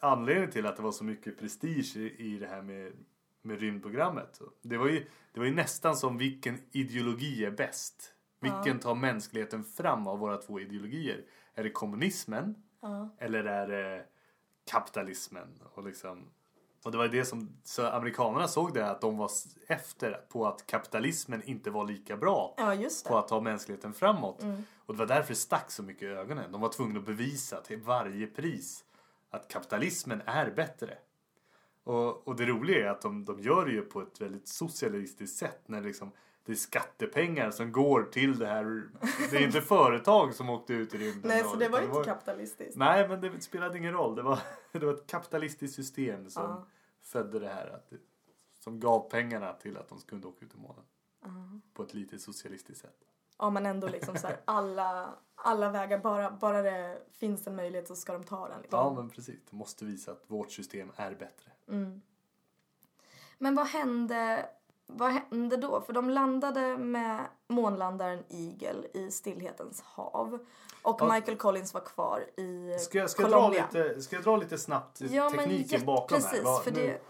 anledningen till att det var så mycket prestige i, i det här med, med rymdprogrammet. Det var, ju, det var ju nästan som vilken ideologi är bäst? Vilken tar mänskligheten fram av våra två ideologier? Är det kommunismen? Eller är det kapitalismen? Och liksom, Och det var det som, så amerikanerna såg det att de var efter på att kapitalismen inte var lika bra Ja, på att ta mänskligheten framåt. Och det var därför det stack så mycket i ögonen. De var tvungna att bevisa till varje pris att kapitalismen är bättre. Och, och det roliga är att de, de gör det ju på ett väldigt socialistiskt sätt när liksom det är skattepengar som går till det här. Det är inte företag som åkte ut i rymden. Nej, så det var inte kapitalistiskt. Nej, men det spelade ingen roll. Det var, det var ett kapitalistiskt system som Ja. födde det här. Att som gav pengarna till att de kunde åka ut i månen. På ett lite socialistiskt sätt. Ja, men ändå liksom så här, alla, alla vägar, bara, bara det finns en möjlighet så ska de ta den. Liksom. Ja, men precis. De måste visa att vårt system är bättre. Men vad hände, vad hände då? För de landade med månlandaren Eagle i Stillhetens hav. Och Ja. Michael Collins var kvar i Ska jag, ska jag, dra, Colombia. lite, ska jag dra lite snabbt Ja, men tekniken jätte- bakom precis, här? Vad- för nu, det,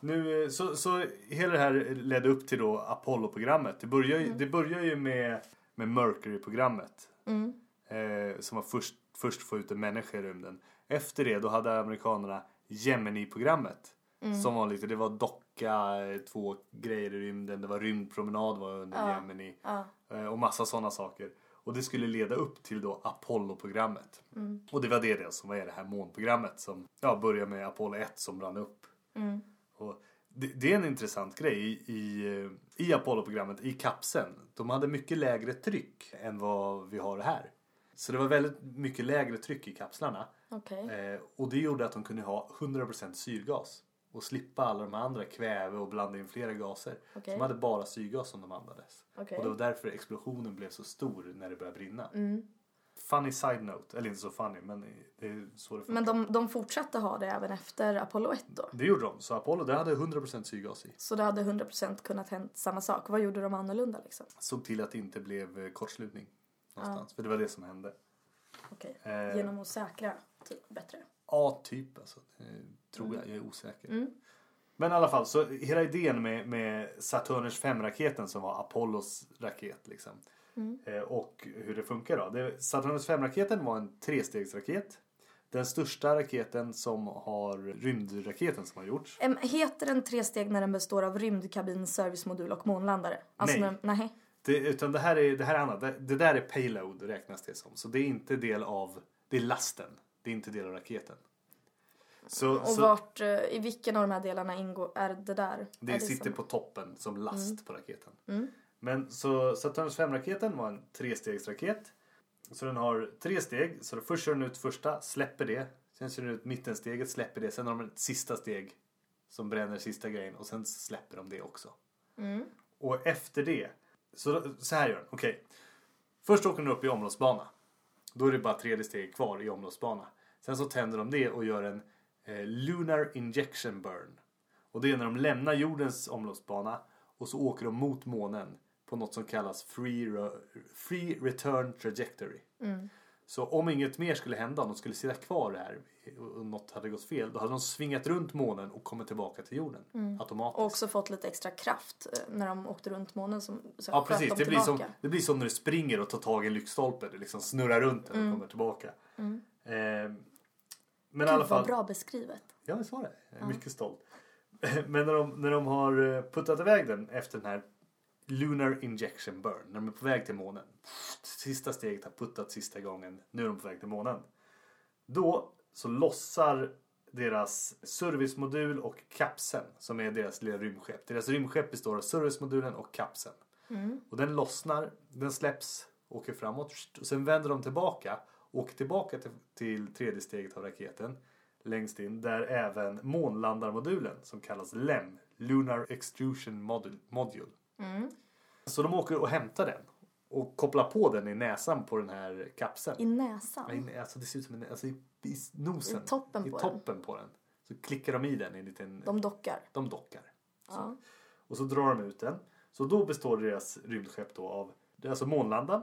nu, så, så hela det här ledde upp till då Apollo-programmet. Det börjar, Mm. ju- det börjar ju med, med Mercury-programmet. Mm. Eh, som var först, först få ut en människa i rymden. Efter det då hade amerikanerna Gemini-programmet. Mm. Som var lite, det var docka, eh, två grejer i rymden, det var rymdpromenad var under Ja. Gemini. ja, Eh, och massa sådana saker. Och det skulle leda upp till då Apollo-programmet. Mm. Och det var det, det som var det här månprogrammet som ja, börjar med Apollo 1 som brann upp. Mm. Och det, det är en intressant grej i, i, eh, i Apollo-programmet, i kapseln. De hade mycket lägre tryck än vad vi har här. Så det var väldigt mycket lägre tryck i kapslarna. okej. Eh, och det gjorde att de kunde ha 100% syrgas. Och slippa alla de andra kväve och blanda in flera gaser. Okej. De hade bara syrgas som de andades. Okej. Och det var därför explosionen blev så stor när det började brinna. Mm. Funny side note, eller inte så funny men det är så det funkar. Men de, de fortsatte ha det även efter Apollo 1 då? Det gjorde de. Så Apollo det hade 100% syrgas i. Så det hade 100% kunnat hänt samma sak. Vad gjorde de annorlunda liksom? Såg till att det inte blev eh, kortslutning. Någonstans. För det var det som hände. Okej. Eh, Genom att säkra typ bättre. Ja, typ alltså. Tror jag. Jag är osäker. Mm. Men i alla fall, så hela idén med, med Saturnus 5-raketen som var Apollos raket liksom. Mm. Eh, och hur det funkar då. Det, Saturnus 5-raketen var en trestegsraket. Den största raketen som har rymdraketen som har gjorts. Heter den tre steg när den består av rymdkabin, servicemodul och månlandare? Alltså Nej. När, nej. Det, utan det här är, det här är annat. Det, det där är payload räknas det som. Så det är inte del av, det är lasten. Det är inte del av raketen. Så, Och så vart, eh, i vilken av de här delarna ingår, är det där? det är sitter som- på toppen som last på raketen. Mm. Men så Saturnus 5-raketen var en trestegsraket. Så den har tre steg. Så först kör den ut första, släpper det. Sen kör den ut mittensteget, släpper det. Sen har de ett sista steg som bränner sista grejen och sen släpper de det också. Mm. Och efter det, så, så här gör den. Okej. Först åker den upp i omloppsbana. Då är det bara tredje steg kvar i omloppsbana. Sen så tänder de det och gör en Lunar Injection Burn. Och det är när de lämnar jordens omloppsbana och så åker de mot månen på något som kallas Free, Re- free Return Trajectory. Så om inget mer skulle hända, om de skulle sitta kvar här och något hade gått fel, då hade de svingat runt månen och kommit tillbaka till jorden automatiskt. Och också fått lite extra kraft eh, när de åkte runt månen som så Ja precis, det blir, som, det blir som när du springer och tar tag i en lyktstolpe. Du liksom snurrar runt den och kommer tillbaka. Eh, men i Gud, alla fall. vad bra beskrivet. Ja visst var det. Jag är mycket stolt. men när de, när de har eh, puttat iväg den efter den här Lunar Injection Burn. När de är på väg till månen. Sista steget har puttat sista gången. Nu är de på väg till månen. Då så lossar deras servicemodul och kapseln som är deras lilla rymdskepp. Deras rymdskepp består av servicemodulen och kapseln. Och den lossnar, den släpps, åker framåt och sen vänder de tillbaka. Åker tillbaka till, till tredje steget av raketen längst in där även månlandarmodulen som kallas LEM, Lunar Extrusion Module. module. Så de åker och hämtar den och kopplar på den i näsan på den här kapseln. I näsan. Ja, Alltså det ser ut som en, alltså i, i nosen. I toppen I på den. toppen på den. Så klickar de i den i en liten, De dockar. de dockar. Ja. Och så drar de ut den. Så då består deras rymdskepp då av alltså månlandaren,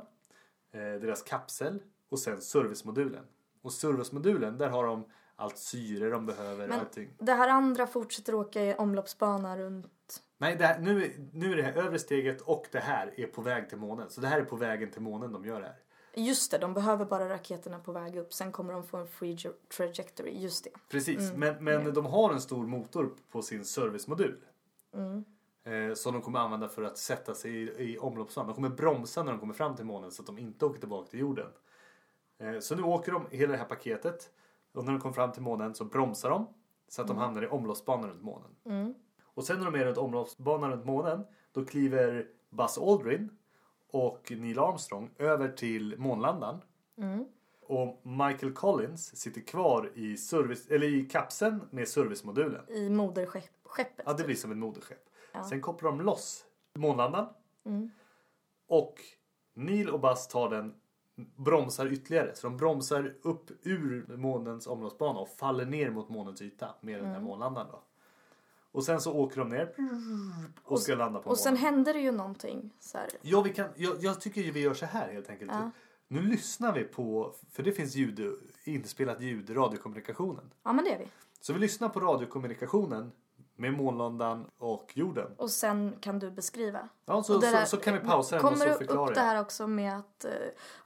eh, deras kapsel och sen servicemodulen. Och servicemodulen, där har de allt syre de behöver, Men allting. det här andra fortsätter åka i omloppsbana runt... Nej, det här, nu, nu är det här övre steget och det här är på väg till månen. Så det här är på vägen till månen de gör det här. Just det, de behöver bara raketerna på väg upp. Sen kommer de få en free tra- trajectory. Just det. Precis, men, men de har en stor motor på sin servicemodul. Eh, som de kommer använda för att sätta sig i, i omloppsbana. De kommer bromsa när de kommer fram till månen så att de inte åker tillbaka till jorden. Eh, så nu åker de hela det här paketet. Och när de kommer fram till månen så bromsar de. Så att de hamnar i omloppsbanan runt månen. Och sen när de är runt omloppsbanan runt månen. Då kliver Buzz Aldrin och Neil Armstrong över till månlandaren. Och Michael Collins sitter kvar i, service, eller i kapseln med servicemodulen. I moderskeppet. Ja, det blir som ett moderskepp. Sen kopplar de loss månlandaren. Och Neil och Buzz tar den, bromsar ytterligare. Så de bromsar upp ur månens omloppsbana och faller ner mot månens yta med den här månlandaren då. Och sen så åker de ner och ska landa på Och sen månen. händer det ju någonting. Så här. Ja, vi kan, jag, jag tycker ju vi gör så här helt enkelt. Nu lyssnar vi på, för det finns ljud, inspelat ljud i radiokommunikationen. Ja, men det är vi. Så vi lyssnar på radiokommunikationen med månlandaren och jorden. Och sen kan du beskriva. Ja, så, Och det så, där- så kan vi pausa den och Kommer så du förklarar upp det här också med att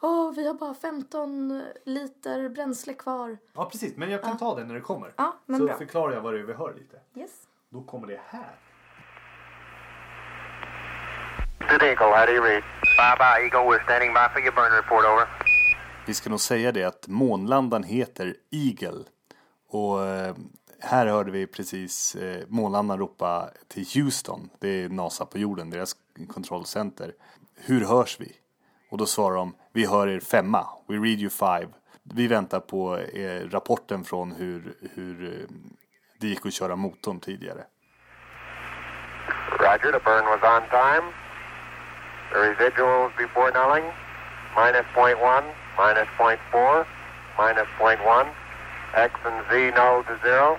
Åh, vi har bara 15 liter bränsle kvar. Ja, precis. Men jag kan ta det när det kommer. Ja, men så bra. förklarar jag vad det är vi hör lite. Yes. Då kommer det här. Good Eagle, how do you read? Bye bye, Eagle. We're standing by for your burn report, over. Vi ska nog säga det att månlandaren heter Eagle. Och eh, här hörde vi precis eh, månlandaren ropa till Houston. Det är NASA på jorden, deras kontrollcenter. Hur hörs vi? Och då svarar de, vi hör er femma. We read you five. Vi väntar på eh, rapporten från hur, hur eh, det gick att köra motorn tidigare. Roger, the burn was on time. The residuals before nulling, minus point one, minus point four, minus point one. X and Z null to zero.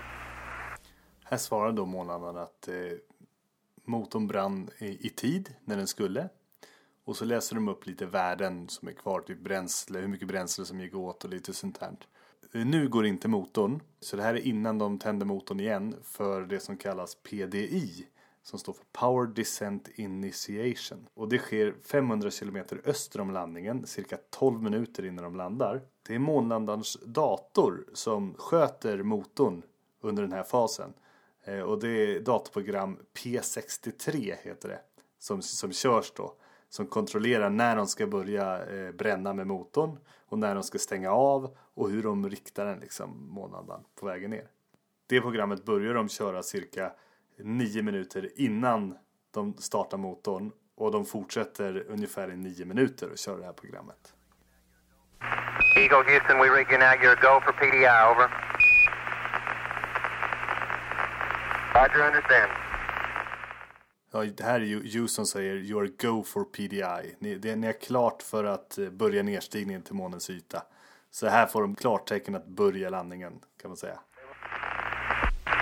Här svarar då månlandaren att eh, motorn brann i, i tid när den skulle. Och så läser de upp lite värden som är kvar, typ bränsle, hur mycket bränsle som gick åt och lite sånt här. Eh, nu går inte motorn, så det här är innan de tänder motorn igen för det som kallas PDI. Som står för Power Descent Initiation. Och det sker 500 kilometer öster om landningen, cirka 12 minuter innan de landar. Det är månlandarens dator som sköter motorn under den här fasen. Eh, och det är datorprogram P63 heter det. Som, som körs då. Som kontrollerar när de ska börja eh, bränna med motorn. Och när de ska stänga av. Och hur de riktar den liksom månaden på vägen ner. Det programmet börjar de köra cirka 9 minuter innan de startar motorn. Och de fortsätter ungefär i 9 minuter att köra det här programmet. Eagle Houston, we rig you now. You're go for PDI, over. Roger, understand. Ja, det här är ju Houston säger You are go for PDI. Ni, det, ni är klart för att eh, börja nedstigningen till månens yta. Så här får de klartecken att börja landningen kan man säga.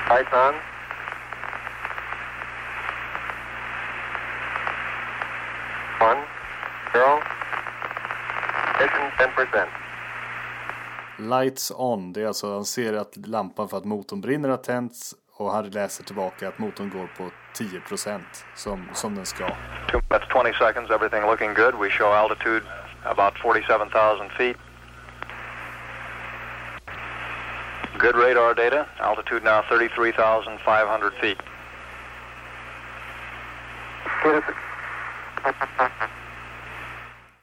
Lights on. One, zero. Ignition 10%. Lights on, det är alltså han ser att lampan för att motorn brinner har tänts och han läser tillbaka att motorn går på 10% som, som den ska. Minutes, 20 seconds, everything looking good. We show altitude about 47,000 feet. Good radar data. Altitude now 33,500 feet.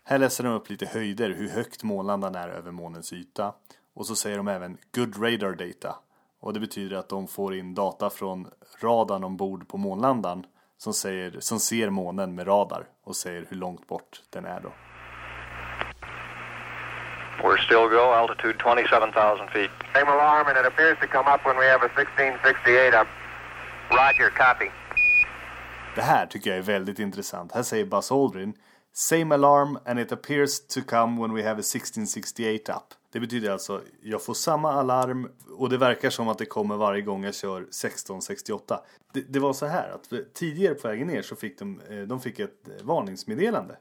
Här läser de upp lite höjder, hur högt månlandaren är över månens yta. Och så säger de även Good Radar Data. Och det betyder att de får in data från radarn ombord på månlandaren som, säger, som ser månen med radar och säger hur långt bort den är då. We're still go. Altitude 27,000 feet. Same alarm, and it appears to come up when we have a 1668 up. Roger, copy. Det här tycker jag är väldigt intressant. Här säger Buzz Aldrin Same alarm and it appears to come when we have a 1668 up. Det betyder alltså jag får samma alarm och det verkar som att det kommer varje gång jag kör 1668. Det, det var så här att tidigare på vägen ner så fick de, eh, de fick ett eh, varningsmeddelande.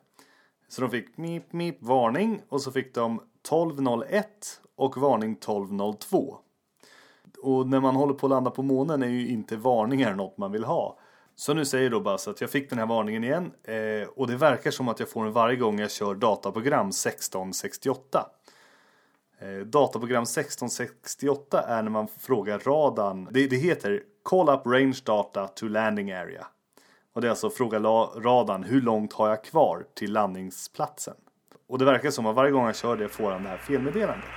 Så de fick mip mip varning och så fick de 1201 och varning 1202. Och när man håller på att landa på månen är ju inte varningar något man vill ha. Så nu säger då Buzz att jag fick den här varningen igen eh, och det verkar som att jag får den varje gång jag kör dataprogram 1668. Eh, dataprogram 1668 är när man frågar radarn, det, det heter Call up range data to landing area. Och det är alltså fråga radarn hur långt har jag kvar till landningsplatsen. Och det verkar som att varje gång jag kör det får han det här felmeddelandet.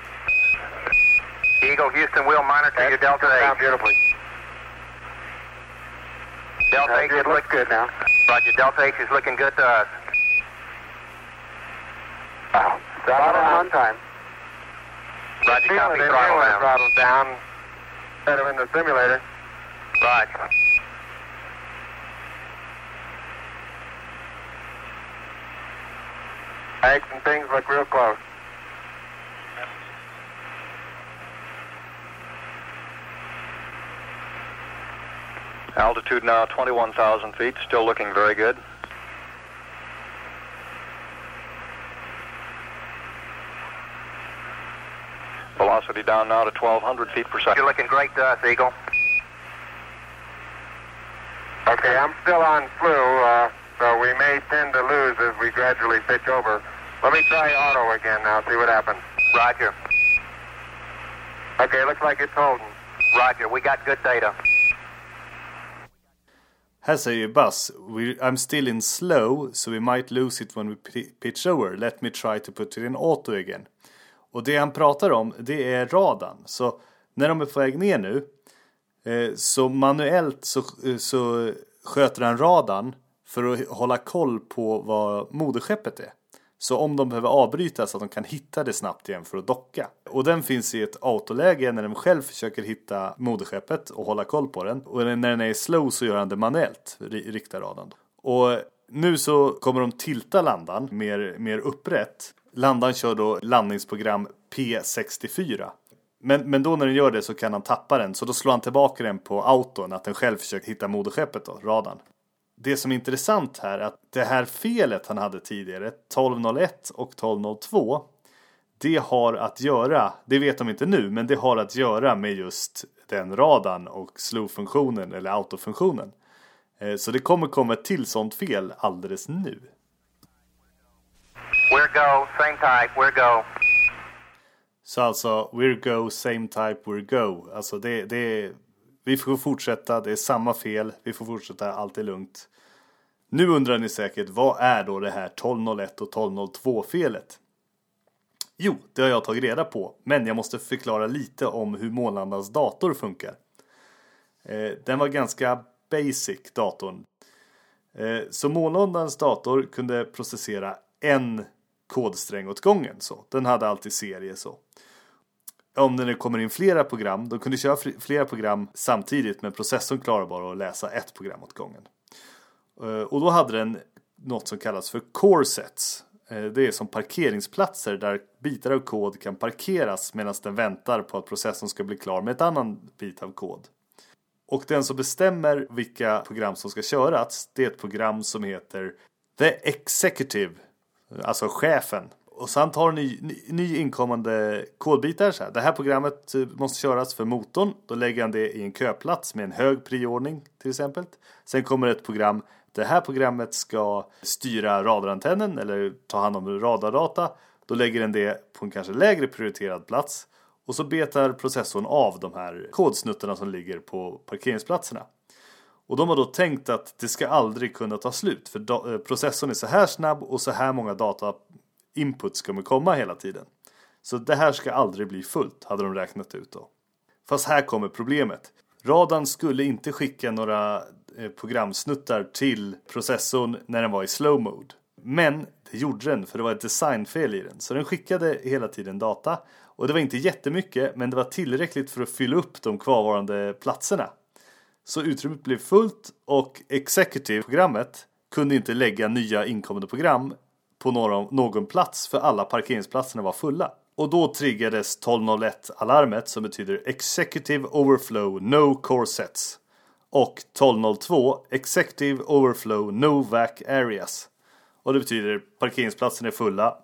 Eagle Houston will monitor your Delta 8. beautifully. Delta 8 it looks good now. Roger, Delta 8 is looking good to us. Wow. On time. Roger, copy throttle down. Throttle down. Set in the simulator. Roger. Eggs and things look real close. Altitude now 21,000 feet, still looking very good. Velocity down now to 1,200 feet per second. You're looking great to us, Eagle. Okay, I'm still on flu, uh, so we may tend to lose as we gradually pitch over. Let me try auto again now, see what happens. Roger. Okay, looks like it's holding. Roger, we got good data. Här säger Buzz, I'm still in slow, so we might lose it when we pitch over. Let me try to put it in auto again. Och det han pratar om, det är radarn. Så när de är på väg ner nu, eh, så manuellt så, eh, så sköter han radarn för att hålla koll på vad moderskeppet är. Så om de behöver avbryta så att de kan hitta det snabbt igen för att docka. Och den finns i ett autoläge när de själv försöker hitta moderskeppet och hålla koll på den. Och när den är slow så gör han det manuellt, riktar radarn. Och nu så kommer de tilta landan mer, mer upprätt. Landan kör då landningsprogram P64. Men, men då när den gör det så kan han tappa den, så då slår han tillbaka den på auton, att den själv försöker hitta moderskeppet då, radarn det som är intressant här är att det här felet han hade tidigare, 1201 och 1202, det har att göra, det vet de inte nu, men det har att göra med just den radarn och slow-funktionen eller autofunktionen. Eh, så det kommer komma ett till sånt fel alldeles nu. We're go, same type, we're go. Så alltså, we're go, same type, we're go. Alltså det, det, vi får fortsätta, det är samma fel, vi får fortsätta, allt är lugnt. Nu undrar ni säkert, vad är då det här 1201 och 1202 felet? Jo, det har jag tagit reda på, men jag måste förklara lite om hur månlandans dator funkar. Eh, den var ganska basic datorn. Eh, så månlandans dator kunde processera en kodsträng åt gången. Så. Den hade alltid serie så om det nu kommer in flera program, de kunde köra flera program samtidigt men processorn klarar bara att läsa ett program åt gången. Eh, och då hade den något som kallas för core sets. Eh, det är som parkeringsplatser där bitar av kod kan parkeras medan den väntar på att processorn ska bli klar med ett annan bit av kod. Och den som bestämmer vilka program som ska köras, det är ett program som heter The Executive, alltså chefen och sen tar ny, ny, ny inkommande kodbitar. Så här. Det här programmet eh, måste köras för motorn. Då lägger han det i en köplats med en hög priordning till exempel. Sen kommer ett program. Det här programmet ska styra radarantennen eller ta hand om radardata. Då lägger den det på en kanske lägre prioriterad plats. Och så betar processorn av de här kodsnuttarna som ligger på parkeringsplatserna. Och de har då tänkt att det ska aldrig kunna ta slut för eh, processorn är så här snabb och så här många datainputs kommer komma hela tiden. Så det här ska aldrig bli fullt, hade de räknat ut då. Fast här kommer problemet. Radarn skulle inte skicka några eh, programsnuttar till processorn när den var i slow mode. Men det gjorde den för det var ett designfel i den. Så den skickade hela tiden data. Och det var inte jättemycket men det var tillräckligt för att fylla upp de kvarvarande platserna. Så utrymmet blev fullt och Executive-programmet kunde inte lägga nya inkommande program på någon, någon plats för alla parkeringsplatserna var fulla. Och då triggades 1201 alarmet som betyder Executive Overflow No Core Sets och 1202 Executive Overflow No Vac Areas. Och det betyder parkeringsplatsen är fulla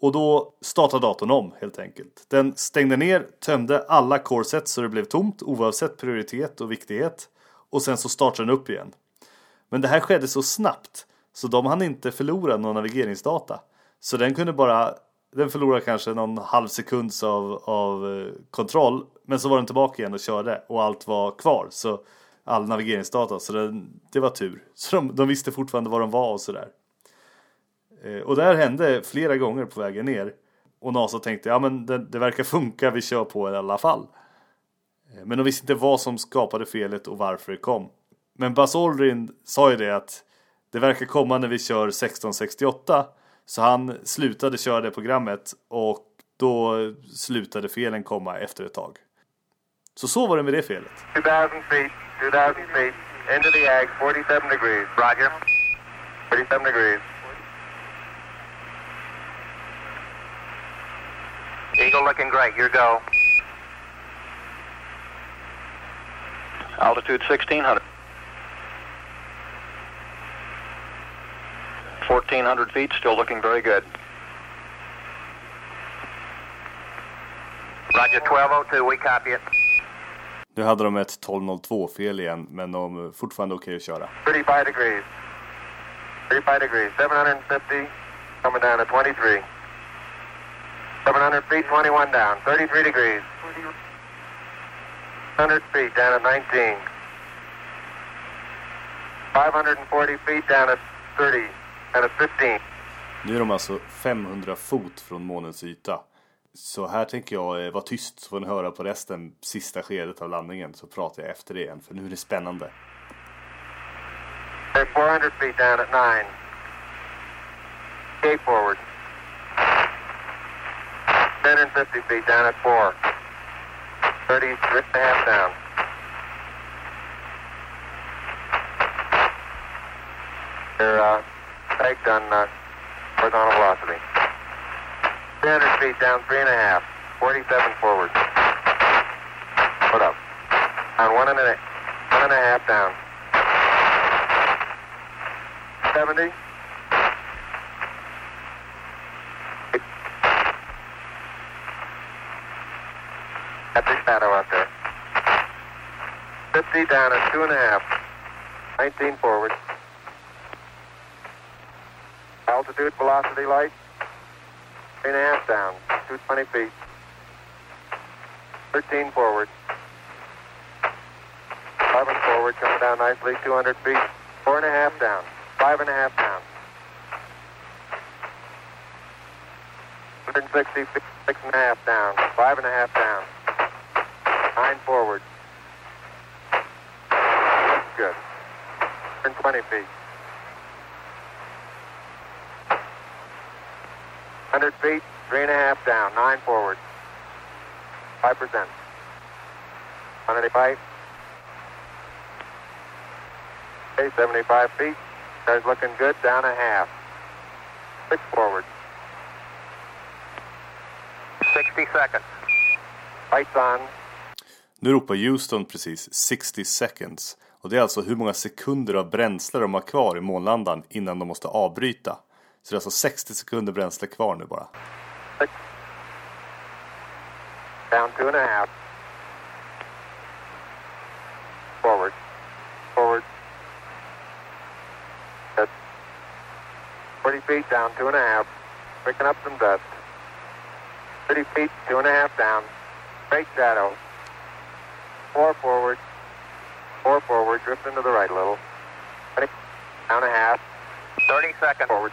och då startade datorn om helt enkelt. Den stängde ner, tömde alla coresets så det blev tomt oavsett prioritet och viktighet. Och sen så startar den upp igen. Men det här skedde så snabbt så de hann inte förlora någon navigeringsdata. Så den kunde bara, den förlorade kanske någon halv sekunds av, av eh, kontroll. Men så var den tillbaka igen och körde och allt var kvar. Så all navigeringsdata. Så det, det var tur. Så de, de, visste fortfarande var de var och sådär. Eh, och det här hände flera gånger på vägen ner. Och NASA tänkte, ja men det, det verkar funka, vi kör på i alla fall. Eh, men de visste inte vad som skapade felet och varför det kom. Men Buzz Aldrin sa ju det att det verkar komma när vi kör 1668. Så han slutade köra det programmet och då slutade felen komma efter ett tag. Så så var det med det felet. 2000 feet, 2000 feet, into the ag, 47 degrees. Roger. 47 degrees. Eagle looking great, your go. Altitude 1600. 1400 feet, still looking very good. Roger 1202, we copy it. Nu hade de ett 1202 fel igen, men de är fortfarande okej okay att köra. 35 degrees. 35 degrees, 750, coming down to 23. 700 feet, 21 down, 33 degrees. 100 feet down at 19. 540 feet down at 30 and at 15. Nu är de alltså 500 fot från månens yta. Så här tänker jag eh, vara tyst så får ni höra på resten, sista skedet av landningen. Så pratar jag efter det igen, för nu är det spännande. 400 feet down at 9. Gate forward. 150 feet down at 4. 30, and a half down. They're uh, pegged on uh, horizontal velocity. 300 feet down, three and a half. 47 forward. Put up. On one and a, one and a half down. 70. The shadow out there. 50 down at two and a half. 19 forward. Altitude, velocity light. Three and a half down. 220 feet. 13 forward. 11 forward, coming down nicely. 200 feet. Four and a half down. Five and a half down. 160 feet. Six and a half down. Five and a half down. Nine forward. Good. 120 feet. 100 feet, three and a half down, nine forward. 5%. 185. Okay, 75 feet. Car's looking good, down a half. Six forward. 60 seconds. Lights on. Nu ropar Houston precis 60 seconds. Och det är alltså hur många sekunder av bränsle de har kvar i månlandaren innan de måste avbryta. Så det är alltså 60 sekunder bränsle kvar nu bara. Down two and a half. Forward. Forward. Good. 40 feet down, two and a half. Picking up some dust. 30 feet, two and a half down. Great shadow. Four forward. Four forward. Drift into the right a little. 20, down a half. 30 seconds. Forward.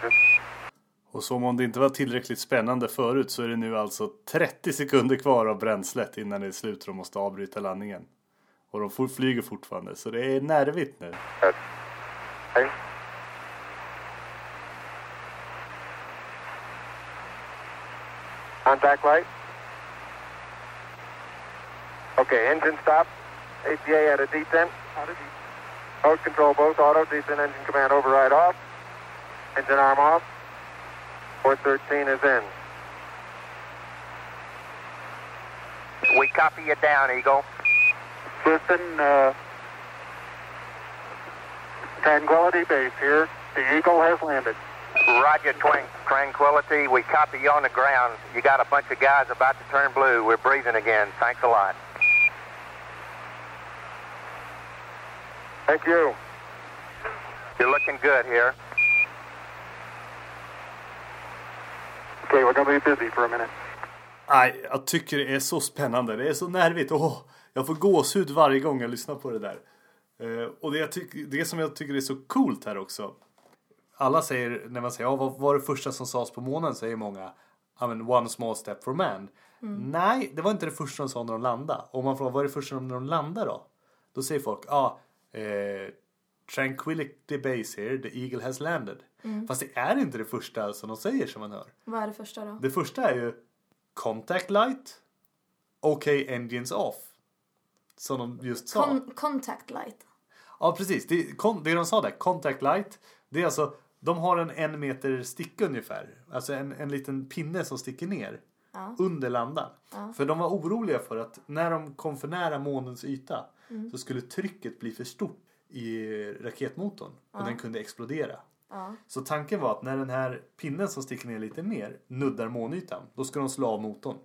Och som om det inte var tillräckligt spännande förut så är det nu alltså 30 sekunder kvar av bränslet innan det är slut och de måste avbryta landningen. Och de flyger fortfarande så det är nervigt nu. Contact light. Okay, engine stop. APA at a descent. Mode control both auto, descent engine command override off. Engine arm off. 413 is in. We copy you down, Eagle. Listen, uh, Tranquility Base here. The Eagle has landed. Roger, Twin Tranquility. We copy you on the ground. You got a bunch of guys about to turn blue. We're breathing again. Thanks a lot. Thank you. You're looking good here. Okay, we're to be busy for a minute. Nej, jag tycker det är så spännande. Det är så nervigt. Åh, jag får gåshud varje gång jag lyssnar på det där. Eh, och det, det som jag tycker är så coolt här också. Alla säger, när man säger ja, vad var det första som sades på månen? Säger många, I mean, one small step for man. Nej, det var inte det första de sa när de landade. Och om man frågar vad är det första när de landar då? Då säger folk, ja, ah, eh, Tranquility Base here, the Eagle has landed. Fast det är inte det första som de säger som man hör. Vad är det första då? Det första är ju Contact light OK engines off. Som de just sa. Con- contact light. ja precis, det, kon, det de sa där, contact light. Det är alltså, de har en en meter sticka ungefär. Alltså en, en liten pinne som sticker ner. Under landan. För de var oroliga för att när de kom för nära månens yta. Så skulle trycket bli för stort i raketmotorn. Och den kunde explodera. Så tanken var att när den här pinnen som sticker ner lite mer nuddar månytan. Då ska de slå av motorn.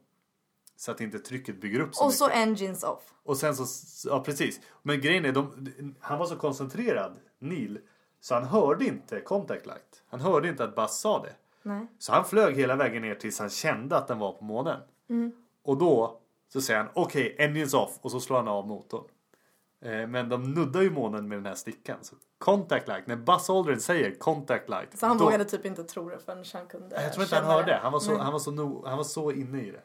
Så att inte trycket bygger upp så Och mycket. så engines off. Och sen så, ja precis. Men grejen är, de, han var så koncentrerad, Neil, så han hörde inte contact light. Han hörde inte att Buzz sa det. Nej. Så han flög hela vägen ner tills han kände att den var på månen. Mm. Och då så säger han okej, engines off och så slår han av motorn. Eh, Men de nuddar ju månen med den här stickan. Så contact light, när Buzz Aldrin säger contact light. Så han då, vågade typ inte tro det förrän han kunde Jag tror inte han hörde. det. Han var, så, Nej. han, var så no, han var så inne i det.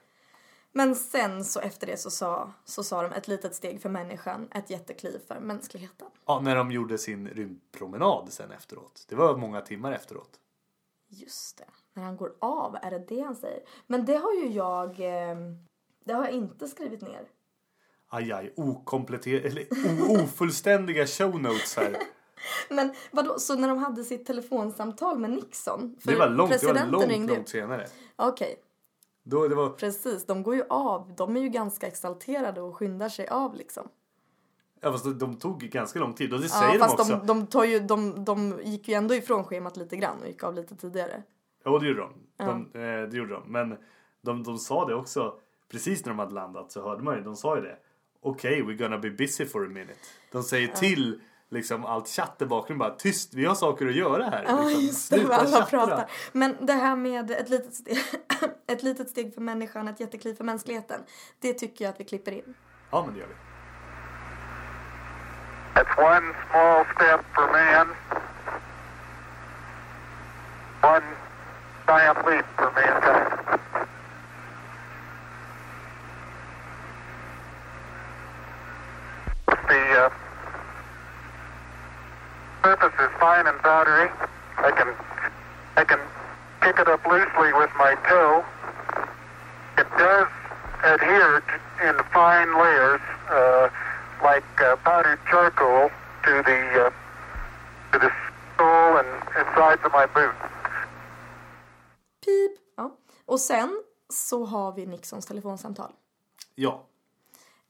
Men sen så efter det så sa, så sa de ett litet steg för människan, ett jättekliv för mänskligheten. Ja, när de gjorde sin rymdpromenad sen efteråt. Det var många timmar efteråt. Just det. När han går av, är det det han säger? Men det har ju jag... Eh, det har jag inte skrivit ner. Aj, aj, eller ofullständiga show notes här. Men vadå, så när de hade sitt telefonsamtal med Nixon? Det var långt, det var långt, ringde långt senare. Okej, Då, det var, precis. De går ju av. De är ju ganska exalterade och skyndar sig av liksom. Ja, fast de, tog ganska lång tid och det Ja, säger de också. de, de, tar ju, de, de gick ju ändå ifrån schemat lite grann och gick av lite tidigare. Jo, det gjorde de. de eh, det gjorde de. Men de, de sa det också precis när de hade landat så hörde man ju, de sa ju det. Okej, we're gonna be busy for a minute. De säger till liksom allt chatt i bakgrunden bara tyst, vi har saker att göra här. Ja, liksom, just det. Alla pratar. Men det här med ett litet, steg, ett litet steg för människan, ett jättekliv för mänskligheten. Det tycker jag att vi klipper in. Ja, men det gör vi. That's one small step for man, one giant leap for mankind. The uh, surface is fine and powdery. I can I can pick it up loosely with my toe. It does adhere to, in fine layers, uh, like uh, powdered charcoal, to the uh, to the sole and, and sides of my boot. Pip. Ja. Och sen så har vi Nixons telefonsamtal. Ja,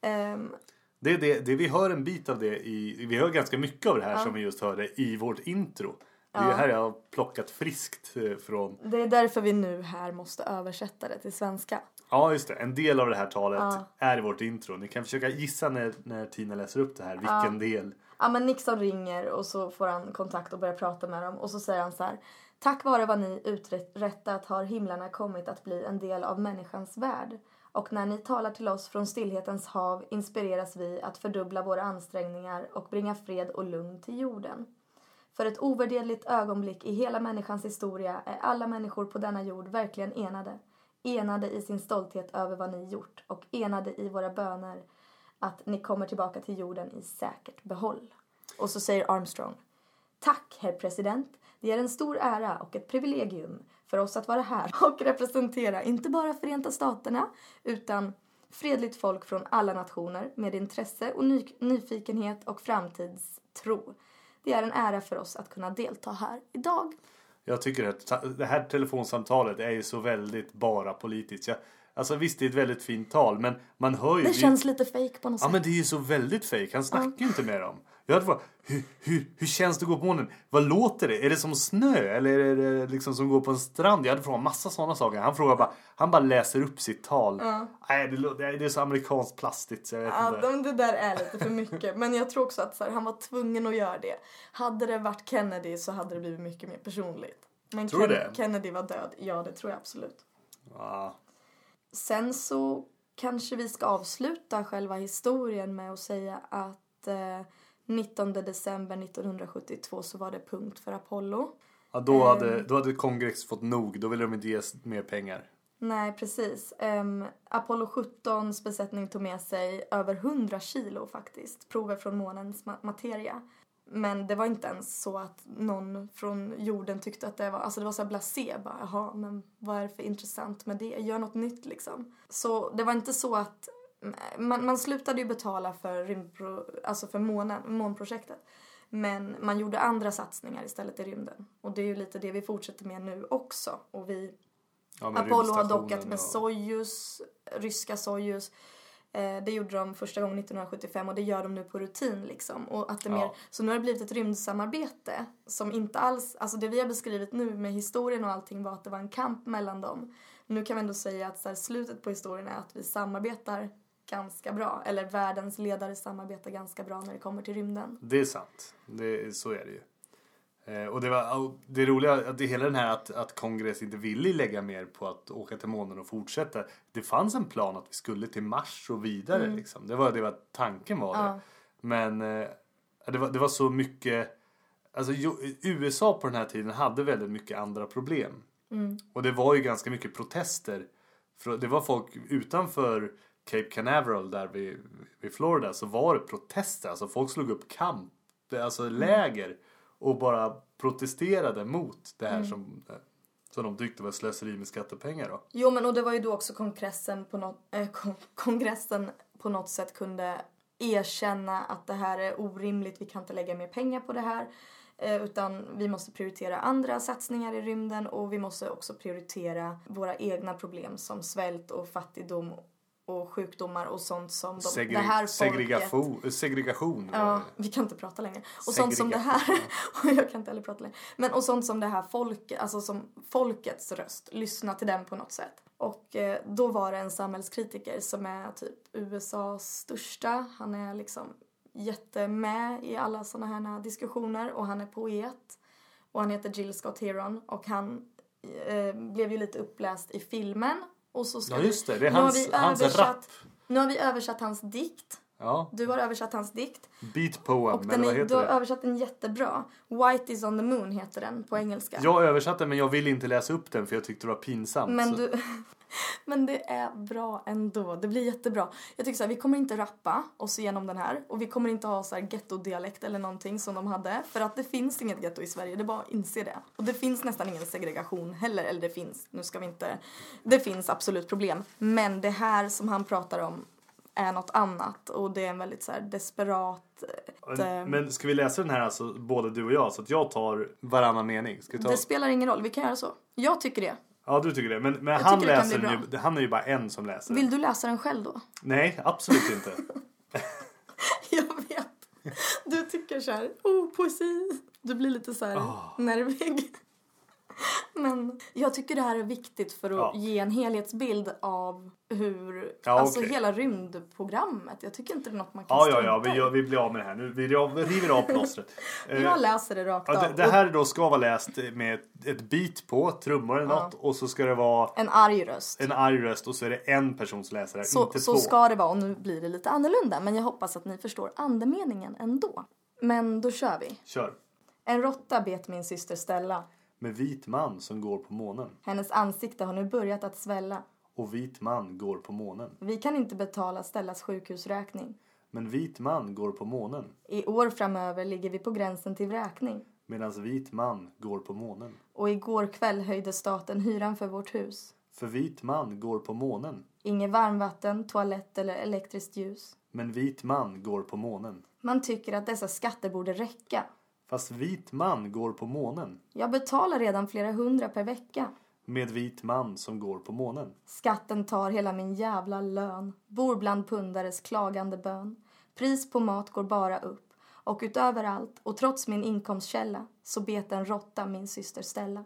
Ehm, Det är det, det, vi hör en bit av det i, vi hör ganska mycket av det här som vi just hörde i vårt intro. Det är Ja. här jag har plockat friskt eh, från. det är därför vi nu här måste översätta det till svenska. Ja just det, en del av det här talet Ja. är i vårt intro. Ni kan försöka gissa när, när Tina läser upp det här, vilken del. Ja men Nixon ringer och så får han kontakt och börjar prata med dem och så säger han så här. Tack vare vad ni uträttat har himlarna kommit att bli en del av människans värld. Och när ni talar till oss från stillhetens hav inspireras vi att fördubbla våra ansträngningar och bringa fred och lugn till jorden. För ett ovärderligt ögonblick i hela människans historia är alla människor på denna jord verkligen enade. Enade i sin stolthet över vad ni gjort och enade i våra böner att ni kommer tillbaka till jorden i säkert behåll. Och så säger Armstrong. Tack, herr president. Det är en stor ära och ett privilegium för oss att vara här och representera inte bara Förenta Staterna utan fredligt folk från alla nationer med intresse och ny- nyfikenhet och framtidstro. Det är en ära för oss att kunna delta här idag. Jag tycker att det här telefonsamtalet är ju så väldigt bara politiskt. Jag, alltså visst det är ett väldigt fint tal men man hör ju. Det det- känns lite fake på något Ja sätt. men det är ju så väldigt fejk. Han snackar ju inte med dem. Jag hade frågat, hur, hur, hur känns det att gå på månen? Vad låter det? Är det som snö? Eller är det liksom som gå på en strand? Jag hade frågat massa sådana saker. Han frågar bara, han bara läser upp sitt tal. Nej, det, det är så amerikanskt plastigt så jag vet Ja, inte. de- det där är lite för mycket. Men jag tror också att här, han var tvungen att göra det. Hade det varit Kennedy så hade det blivit mycket mer personligt. Men Tror Ken- det? Kennedy var död. Ja, det tror jag absolut. Ja. Sen så kanske vi ska avsluta själva historien med att säga att eh, 19 december 1972 så var det punkt för Apollo. Ja, då, hade, då hade Congress fått nog. Då ville de inte ge mer pengar. Nej, precis. Ehm, Apollo 17 besättning tog med sig över 100 kilo faktiskt. Prover från månens ma- materia. Men det var inte ens så att någon från jorden tyckte att det var, alltså det var så här blasé bara, jaha, men vad är det för intressant med det? Gör något nytt liksom. Så det var inte så att, man, man slutade ju betala för rymdpro, alltså för månen, månprojektet. Men man gjorde andra satsningar istället i rymden. Och det är ju lite det vi fortsätter med nu också. Och vi Ja, Apollo har dockat med och- Soyuz, ryska Soyuz. Eh, det gjorde de första gången 1975 och det gör de nu på rutin liksom. Och att det Ja. mer, så nu har det blivit ett rymdsamarbete som inte alls, alltså det vi har beskrivit nu med historien och allting var att det var en kamp mellan dem. Nu kan vi ändå säga att så här, slutet på historien är att vi samarbetar ganska bra. Eller världens ledare samarbetar ganska bra när det kommer till rymden. Det är sant. Det, så är det ju. Eh, och det, var, och det roliga, att det hela den här att, att kongress inte ville lägga mer på att åka till månen och fortsätta. Det fanns en plan att vi skulle till Mars och vidare. Liksom. Det var det var tanken var det. Ja. Men eh, det, var, det var så mycket. Alltså USA på den här tiden hade väldigt mycket andra problem. Och det var ju ganska mycket protester. Det var folk utanför Cape Canaveral där vid, vid Florida så var det protester. Alltså folk slog upp kamp, alltså läger och bara protesterade mot det här som, eh, som de tyckte var slöseri med skattepengar. Då. Jo men och det var ju då också kongressen på något, kon- kongressen på något sätt kunde erkänna att det här är orimligt, vi kan inte lägga mer pengar på det här. Eh, utan vi måste prioritera andra satsningar i rymden och vi måste också prioritera våra egna problem som svält och fattigdom och sjukdomar och sånt som de, Segre- det här folket... segregation, Ja, vi kan inte prata längre. Och sånt som det här, och jag kan inte heller prata längre. Men och sånt som det här folket, alltså som folkets röst, lyssna till den på något sätt. Och eh, då var det en samhällskritiker som är typ USAs största. Han är liksom jättemed i alla såna här diskussioner och han är poet. Och han heter Jill Scott Heron och han eh, blev ju lite uppläst i filmen. Och så ska Ja just det, det är nu har hans, vi hans översatt- rap. Nu har vi översatt hans dikt. Ja, Du har översatt hans dikt. beat poem, Och den vad är, du heter har det? översatt den jättebra. White is on the moon heter den på engelska. Jag översatte men jag ville inte läsa upp den för jag tyckte det var pinsamt. Men, så- du, men det är bra ändå. Det blir jättebra. Jag tycker så här, vi kommer inte rappa oss igenom den här. Och vi kommer inte ha så här gettodialekt eller någonting som de hade. För att det finns inget getto i Sverige, det är bara att inse det. Och det finns nästan ingen segregation heller. Eller det finns, nu ska vi inte... Det finns absolut problem. Men det här som han pratar om är något annat. Och det är en väldigt så desperat... ett, eh, Men, ska vi läsa den här alltså, både du och jag? Så att jag tar varannan mening. Ska ta? Det spelar ingen roll, vi kan göra så. Jag tycker det. Ja, du tycker det. Men, men han läser den ju, han är ju bara en som läser. Vill du läsa den själv då? Nej, absolut inte. Jag vet. Du tycker så här, oh poesi. Du blir lite så här Ah. nervig. Men jag tycker det här är viktigt för att Ja. ge en helhetsbild av hur, Ja, alltså okej. hela rymdprogrammet. Jag tycker inte det är något man kan Ja, ja, ja. Vi, gör, vi blir av med det här. Nu, vi river av plåstret. Eh, Jag läser det rakt ja, det, av. det här då ska vara läst med ett, beat på, trummor eller något. Och så ska det vara En arg röst. en arg röst och så är det en persons läsare, Så, inte så två. ska det vara och nu blir det lite annorlunda. Men jag hoppas att ni förstår andemeningen ändå. Men då kör vi. Kör. En råtta bet min syster Stella. Med vit man som går på månen. Hennes ansikte har nu börjat att svälla. Och vit man går på månen. Vi kan inte betala Stellas sjukhusräkning. Men vit man går på månen. I år framöver ligger vi på gränsen till vräkning. Medan vit man går på månen. Och igår kväll höjde staten hyran för vårt hus. För vit man går på månen. Inget varmvatten, toalett eller elektriskt ljus. Men vit man går på månen. Man tycker att dessa skatter borde räcka. Fast vit man går på månen. Jag betalar redan flera hundra per vecka. Med vit man som går på månen. Skatten tar hela min jävla lön. Bor bland pundares klagande bön. Pris på mat går bara upp. Och utöver allt, och trots min inkomstkälla, så bet en råtta min syster Stella.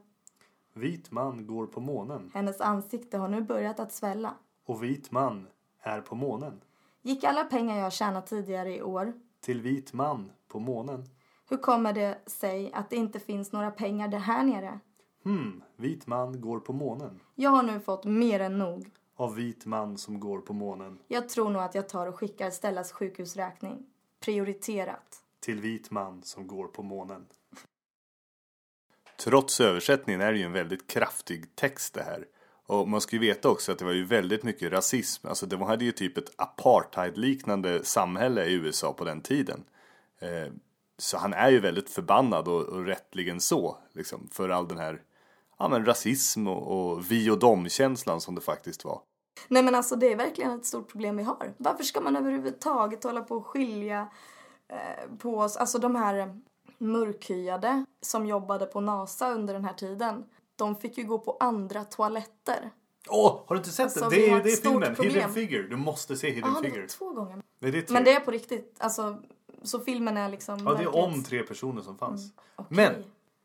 Vit man går på månen. Hennes ansikte har nu börjat att svälla. Och vit man är på månen. Gick alla pengar jag tjänat tidigare i år? Till vit man på månen. Hur kommer det sig att det inte finns några pengar där här nere? Hmm, vit man går på månen. Jag har nu fått mer än nog. Av vit man som går på månen. Jag tror nog att jag tar och skickar Stellas sjukhusräkning. Prioriterat. Till vit man som går på månen. Trots översättningen är det ju en väldigt kraftig text det här. Och man ska ju veta också att det var ju väldigt mycket rasism. Alltså de hade ju typ ett apartheidliknande samhälle i USA på den tiden. Eh, så han är ju väldigt förbannad och, och rättligen så. Liksom, för all den här ja, men rasism och, och vi och dom-känslan som det faktiskt var. Nej men alltså det är verkligen ett stort problem vi har. Varför ska man överhuvudtaget hålla på och skilja eh, på oss? Alltså de här mörkhyade som jobbade på NASA under den här tiden. De fick ju gå på andra toaletter. Åh, oh, har du inte sett Alltså, Det har är, det är stort filmen, problem. Hidden Figure. Du måste se Hidden Ja, det var Figure. två gånger. Nej, det är tre. Men det är på riktigt. Alltså, så filmen är liksom Ja, det är verklighets- om tre personer som fanns. okej. Men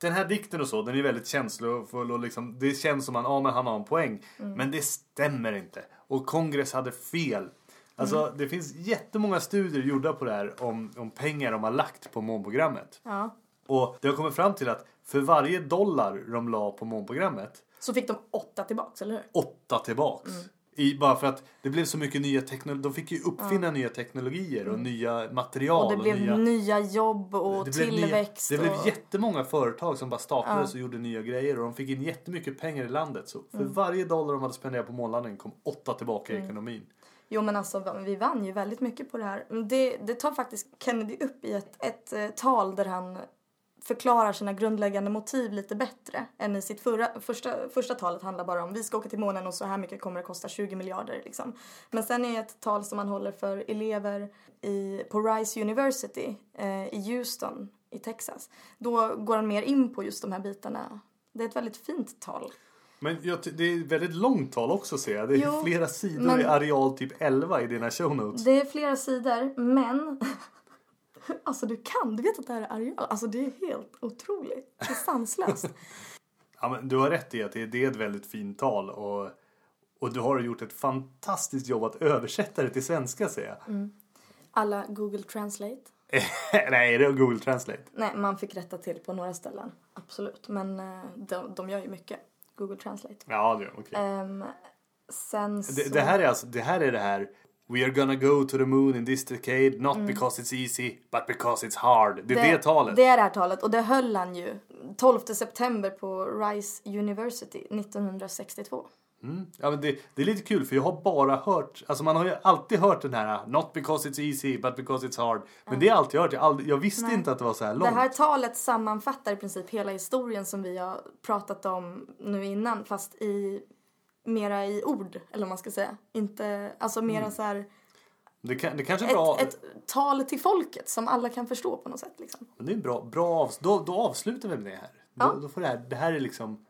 den här dikten och så, den är väldigt känslofull och liksom, det känns som att ja, men han har en poäng. Mm. Men det stämmer inte. Och kongress hade fel. Alltså Mm. det finns jättemånga studier gjorda på det här om, om pengar de har lagt på månprogrammet. Ja. Och det har kommit fram till att för varje dollar de la på månprogrammet, Så fick de åtta tillbaks, eller hur? åtta tillbaks. Mm. I, bara för att det blev så mycket nya teknologier. De fick ju uppfinna nya teknologier och nya material. Mm. Och det blev nya... nya jobb och Det blev, nya, tillväxt. det blev och... jättemånga företag som bara startades och gjorde nya grejer och de fick in jättemycket pengar i landet. Så för varje dollar de hade spenderat på månlandningen kom åtta tillbaka i ekonomin. Jo men alltså vi vann ju väldigt mycket på det här. Det, det tar faktiskt Kennedy upp i ett, ett eh, tal där han förklarar sina grundläggande motiv lite bättre än i sitt förra, första, första talet handlar bara om vi ska åka till månen och så här mycket kommer det kosta 20 miljarder liksom. Men sen är ett tal som han håller för elever i, på Rice University eh, i Houston i Texas. Då går han mer in på just de här bitarna. Det är ett väldigt fint tal. Men jag, det är ett väldigt långt tal också ser jag. Det är Jo, flera sidor i areal typ 11 i dina show notes. Det är flera sidor, men... Alltså du kan, du vet att det här är areal. Alltså det är helt otroligt. Det är sanslöst. Ja, men du har rätt i att det, är ett väldigt fint tal och, och du har gjort ett fantastiskt jobb att översätta det till svenska säger jag. Mm. Alla Google Translate. Nej, det är Google Translate. Nej, man fick rätta till på några ställen. Absolut. Men eh, de, de gör ju mycket. Google Translate. Ja, det är okej. Ehm, sen så... Det, det här är alltså, det här är det här We are gonna go to the moon in this decade not because it's easy but because it's hard. Det är det, talet. Mm. Det är det här talet. Och det höll han ju 12 september på Rice University 1962. Mm. Ja, men det, det är lite kul för jag har bara hört, alltså man har ju alltid hört den här Not because it's easy but because it's hard. Men det är allt jag har hört. Jag, aldrig, jag visste Nej. inte att det var så här Det långt. här talet sammanfattar i princip hela historien som vi har pratat om nu innan fast i mera i ord eller vad man ska säga. Inte, alltså mera Mm. så här Det, kan, det kanske är bra. ett, ett tal till folket som alla kan förstå på något sätt liksom. Men det är bra. bra då, då avslutar vi med det här. Ja. Då, då får det, här. det här är liksom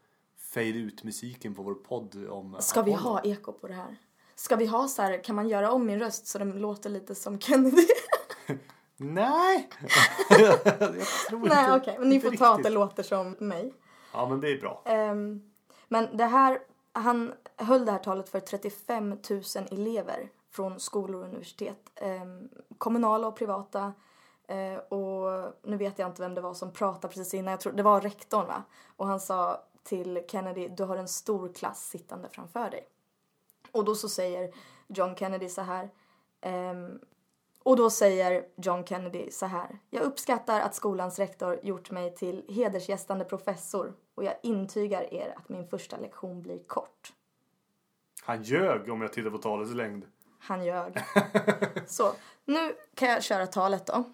fade ut musiken på vår podd om Ska vi ha eko på det här? Ska vi ha så här, kan man göra om min röst så den låter lite som Kennedy? Nej! jag tror Nej inte, okej, men ni får ta att riktigt. det låter som mig. Ja men det är bra. Ehm, men det här, han höll det här talet för 35 000 elever från skolor och universitet. Eh, kommunala och privata. Eh, och nu vet jag inte vem det var som pratade precis innan. Jag tror det var rektorn va? Och han sa till Kennedy, du har en stor klass sittande framför dig. Och då så säger John Kennedy så här. ehm, och då säger John Kennedy så här. Jag uppskattar att skolans rektor gjort mig till hedersgästande professor och jag intygar er att min första lektion blir kort. Han ljög om jag tittar på talets längd. Han ljög. Så, nu kan jag köra talet då.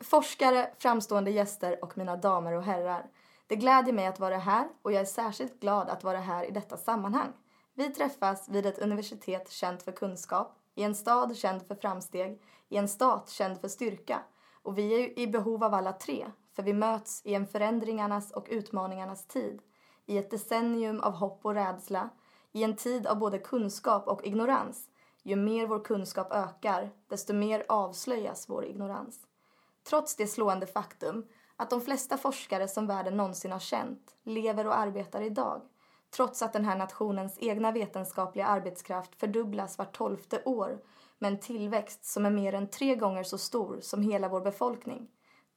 Forskare, framstående gäster och mina damer och herrar. Det glädjer mig att vara här och jag är särskilt glad att vara här i detta sammanhang. Vi träffas vid ett universitet känt för kunskap, i en stad känd för framsteg, i en stat känd för styrka. Och vi är ju i behov av alla tre, för vi möts i en förändringarnas och utmaningarnas tid. I ett decennium av hopp och rädsla, i en tid av både kunskap och ignorans. Ju mer vår kunskap ökar, desto mer avslöjas vår ignorans. Trots det slående faktum att de flesta forskare som världen någonsin har känt lever och arbetar idag, trots att den här nationens egna vetenskapliga arbetskraft fördubblas vart tolfte år med en tillväxt som är mer än tre gånger så stor som hela vår befolkning.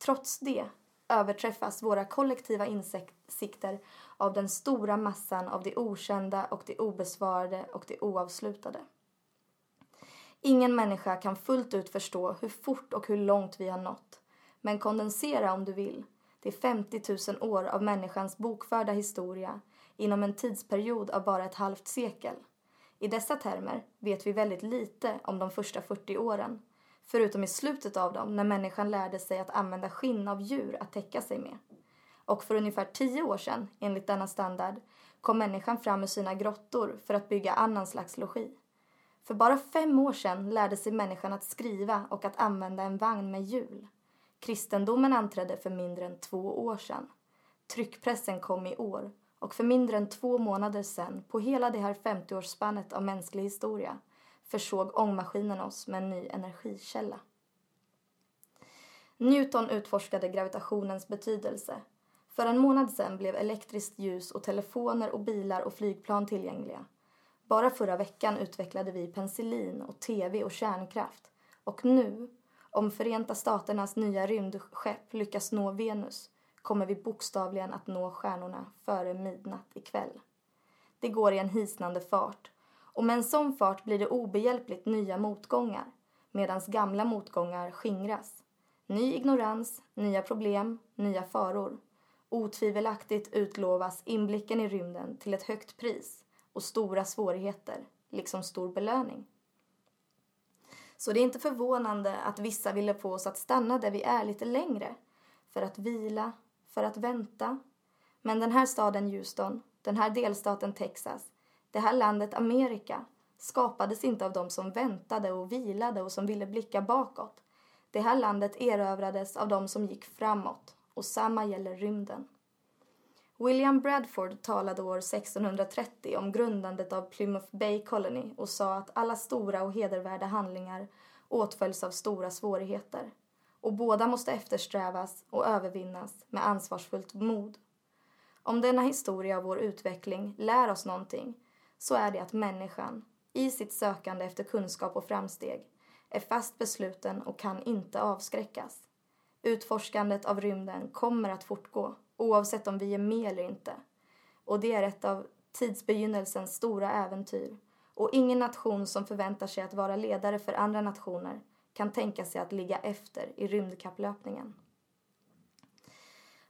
Trots det överträffas våra kollektiva insikter av den stora massan av det okända och det obesvarade och det oavslutade. Ingen människa kan fullt ut förstå hur fort och hur långt vi har nått. Men kondensera om du vill. Det är 50 000 år av människans bokförda historia inom en tidsperiod av bara ett halvt sekel. I dessa termer vet vi väldigt lite om de första 40 åren. Förutom i slutet av dem när människan lärde sig att använda skinn av djur att täcka sig med. Och för ungefär 10 år sedan, enligt denna standard, kom människan fram ur sina grottor för att bygga annan slags logi. För bara fem år sedan lärde sig människan att skriva och att använda en vagn med hjul. Kristendomen anträdde för mindre än två år sedan. Tryckpressen kom i år och för mindre än två månader sedan, på hela det här 50-årsspannet av mänsklig historia, försåg ångmaskinen oss med en ny energikälla. Newton utforskade gravitationens betydelse. För en månad sedan blev elektriskt ljus och telefoner och bilar och flygplan tillgängliga. Bara förra veckan utvecklade vi penicillin och tv och kärnkraft. Och nu, om Förenta Staternas nya rymdskepp lyckas nå Venus, kommer vi bokstavligen att nå stjärnorna före midnatt ikväll. Det går i en hisnande fart. Och med en sån fart blir det obehjälpligt nya motgångar, medan gamla motgångar skingras. Ny ignorans, nya problem, nya faror. Otvivelaktigt utlovas inblicken i rymden till ett högt pris och stora svårigheter, liksom stor belöning. Så det är inte förvånande att vissa ville få oss att stanna där vi är lite längre. För att vila, för att vänta. Men den här staden Houston, den här delstaten Texas, det här landet Amerika skapades inte av de som väntade och vilade och som ville blicka bakåt. Det här landet erövrades av de som gick framåt och samma gäller rymden. William Bradford talade år 1630 om grundandet av Plymouth Bay Colony och sa att alla stora och hedervärda handlingar åtföljs av stora svårigheter och båda måste eftersträvas och övervinnas med ansvarsfullt mod. Om denna historia av vår utveckling lär oss någonting så är det att människan, i sitt sökande efter kunskap och framsteg, är fast besluten och kan inte avskräckas. Utforskandet av rymden kommer att fortgå oavsett om vi är med eller inte. Och det är ett av tidsbegynnelsens stora äventyr. Och ingen nation som förväntar sig att vara ledare för andra nationer kan tänka sig att ligga efter i rymdkapplöpningen.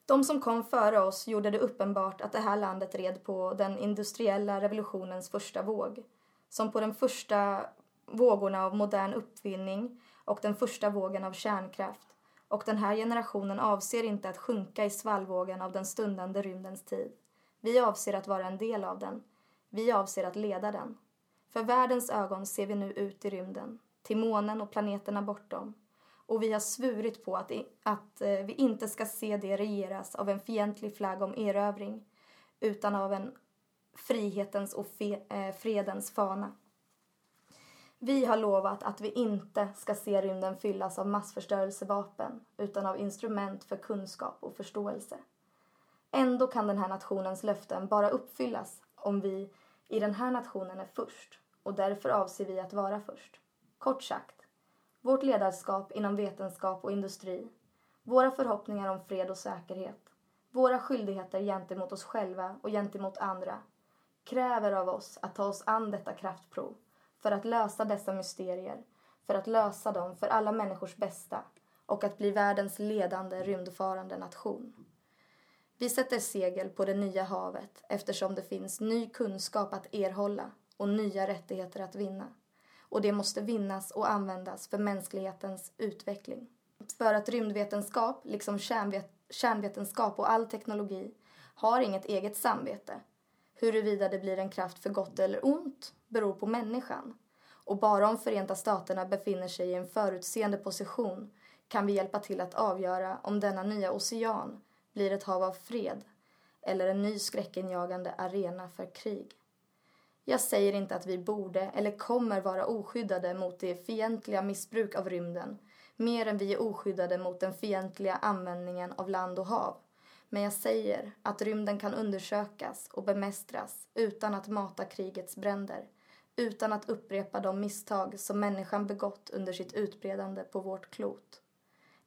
De som kom före oss gjorde det uppenbart att det här landet red på den industriella revolutionens första våg. Som på den första vågorna av modern uppfinning och den första vågen av kärnkraft och den här generationen avser inte att sjunka i svallvågen av den stundande rymdens tid. Vi avser att vara en del av den. Vi avser att leda den. För världens ögon ser vi nu ut i rymden, till månen och planeterna bortom. Och vi har svurit på att, att eh, vi inte ska se det regeras av en fientlig flagg om erövring, utan av en frihetens och fe, eh, fredens fana. Vi har lovat att vi inte ska se rymden fyllas av massförstörelsevapen utan av instrument för kunskap och förståelse. Ändå kan den här nationens löften bara uppfyllas om vi i den här nationen är först och därför avser vi att vara först. Kort sagt, vårt ledarskap inom vetenskap och industri, våra förhoppningar om fred och säkerhet, våra skyldigheter gentemot oss själva och gentemot andra kräver av oss att ta oss an detta kraftprov för att lösa dessa mysterier, för att lösa dem för alla människors bästa och att bli världens ledande rymdfarande nation. Vi sätter segel på det nya havet eftersom det finns ny kunskap att erhålla och nya rättigheter att vinna. Och det måste vinnas och användas för mänsklighetens utveckling. För att rymdvetenskap, liksom kärnvet kärnvetenskap och all teknologi, har inget eget samvete. Huruvida det blir en kraft för gott eller ont beror på människan. Och bara om Förenta Staterna befinner sig i en förutseende position kan vi hjälpa till att avgöra om denna nya ocean blir ett hav av fred eller en ny skräckenjagande arena för krig. Jag säger inte att vi borde eller kommer vara oskyddade mot det fientliga missbruk av rymden mer än vi är oskyddade mot den fientliga användningen av land och hav. Men jag säger att rymden kan undersökas och bemästras utan att mata krigets bränder, utan att upprepa de misstag som människan begått under sitt utbredande på vårt klot.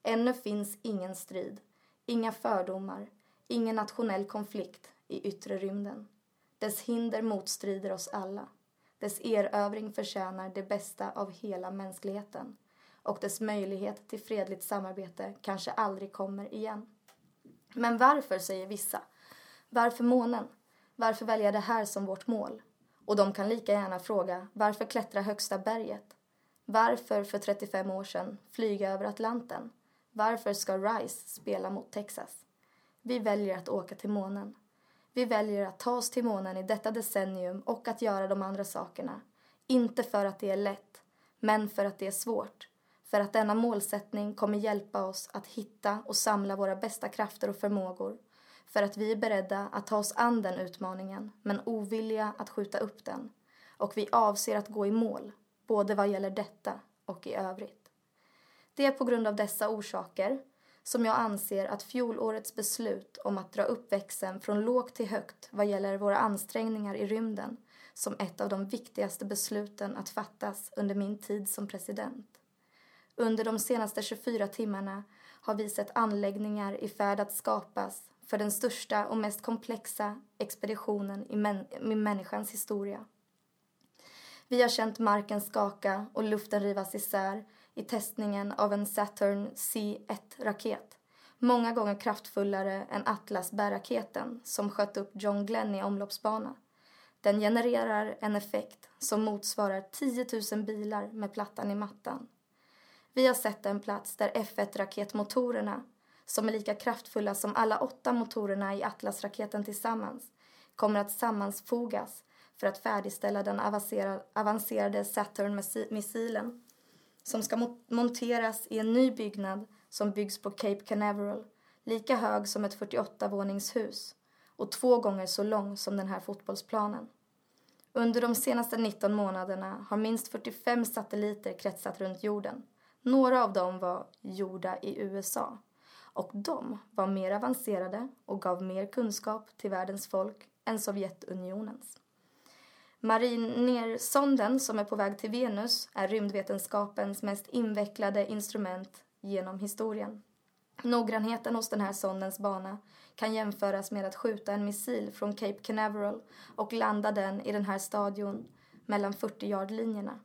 Ännu finns ingen strid, inga fördomar, ingen nationell konflikt i yttre rymden. Dess hinder motstrider oss alla. Dess erövring förtjänar det bästa av hela mänskligheten och dess möjlighet till fredligt samarbete kanske aldrig kommer igen. Men varför, säger vissa. Varför månen? Varför välja det här som vårt mål? Och de kan lika gärna fråga varför klättra högsta berget? Varför för 35 år sedan flyga över Atlanten? Varför ska Rice spela mot Texas? Vi väljer att åka till månen. Vi väljer att ta oss till månen i detta decennium och att göra de andra sakerna. Inte för att det är lätt, men för att det är svårt. För att denna målsättning kommer hjälpa oss att hitta och samla våra bästa krafter och förmågor. För att vi är beredda att ta oss an den utmaningen, men ovilliga att skjuta upp den. Och vi avser att gå i mål, både vad gäller detta och i övrigt. Det är på grund av dessa orsaker som jag anser att fjolårets beslut om att dra upp växeln från lågt till högt vad gäller våra ansträngningar i rymden som ett av de viktigaste besluten att fattas under min tid som president. Under de senaste 24 timmarna har vi sett anläggningar i färd att skapas för den största och mest komplexa expeditionen i, män i människans historia. Vi har känt marken skaka och luften rivas isär i testningen av en Saturn C1-raket. Många gånger kraftfullare än Atlas-bärraketen som sköt upp John Glenn i omloppsbana. Den genererar en effekt som motsvarar 10 000 bilar med plattan i mattan. Vi har sett en plats där F1-raketmotorerna, som är lika kraftfulla som alla åtta motorerna i Atlas-raketen tillsammans, kommer att sammansfogas för att färdigställa den avancerade Saturn-missilen som ska monteras i en ny byggnad som byggs på Cape Canaveral, lika hög som ett 48-våningshus och två gånger så lång som den här fotbollsplanen. Under de senaste 19 månaderna har minst 45 satelliter kretsat runt jorden. Några av dem var gjorda i USA och de var mer avancerade och gav mer kunskap till världens folk än Sovjetunionens. Marinersonden som är på väg till Venus är rymdvetenskapens mest invecklade instrument genom historien. Noggrannheten hos den här sondens bana kan jämföras med att skjuta en missil från Cape Canaveral och landa den i den här stadion mellan 40 yardlinjerna.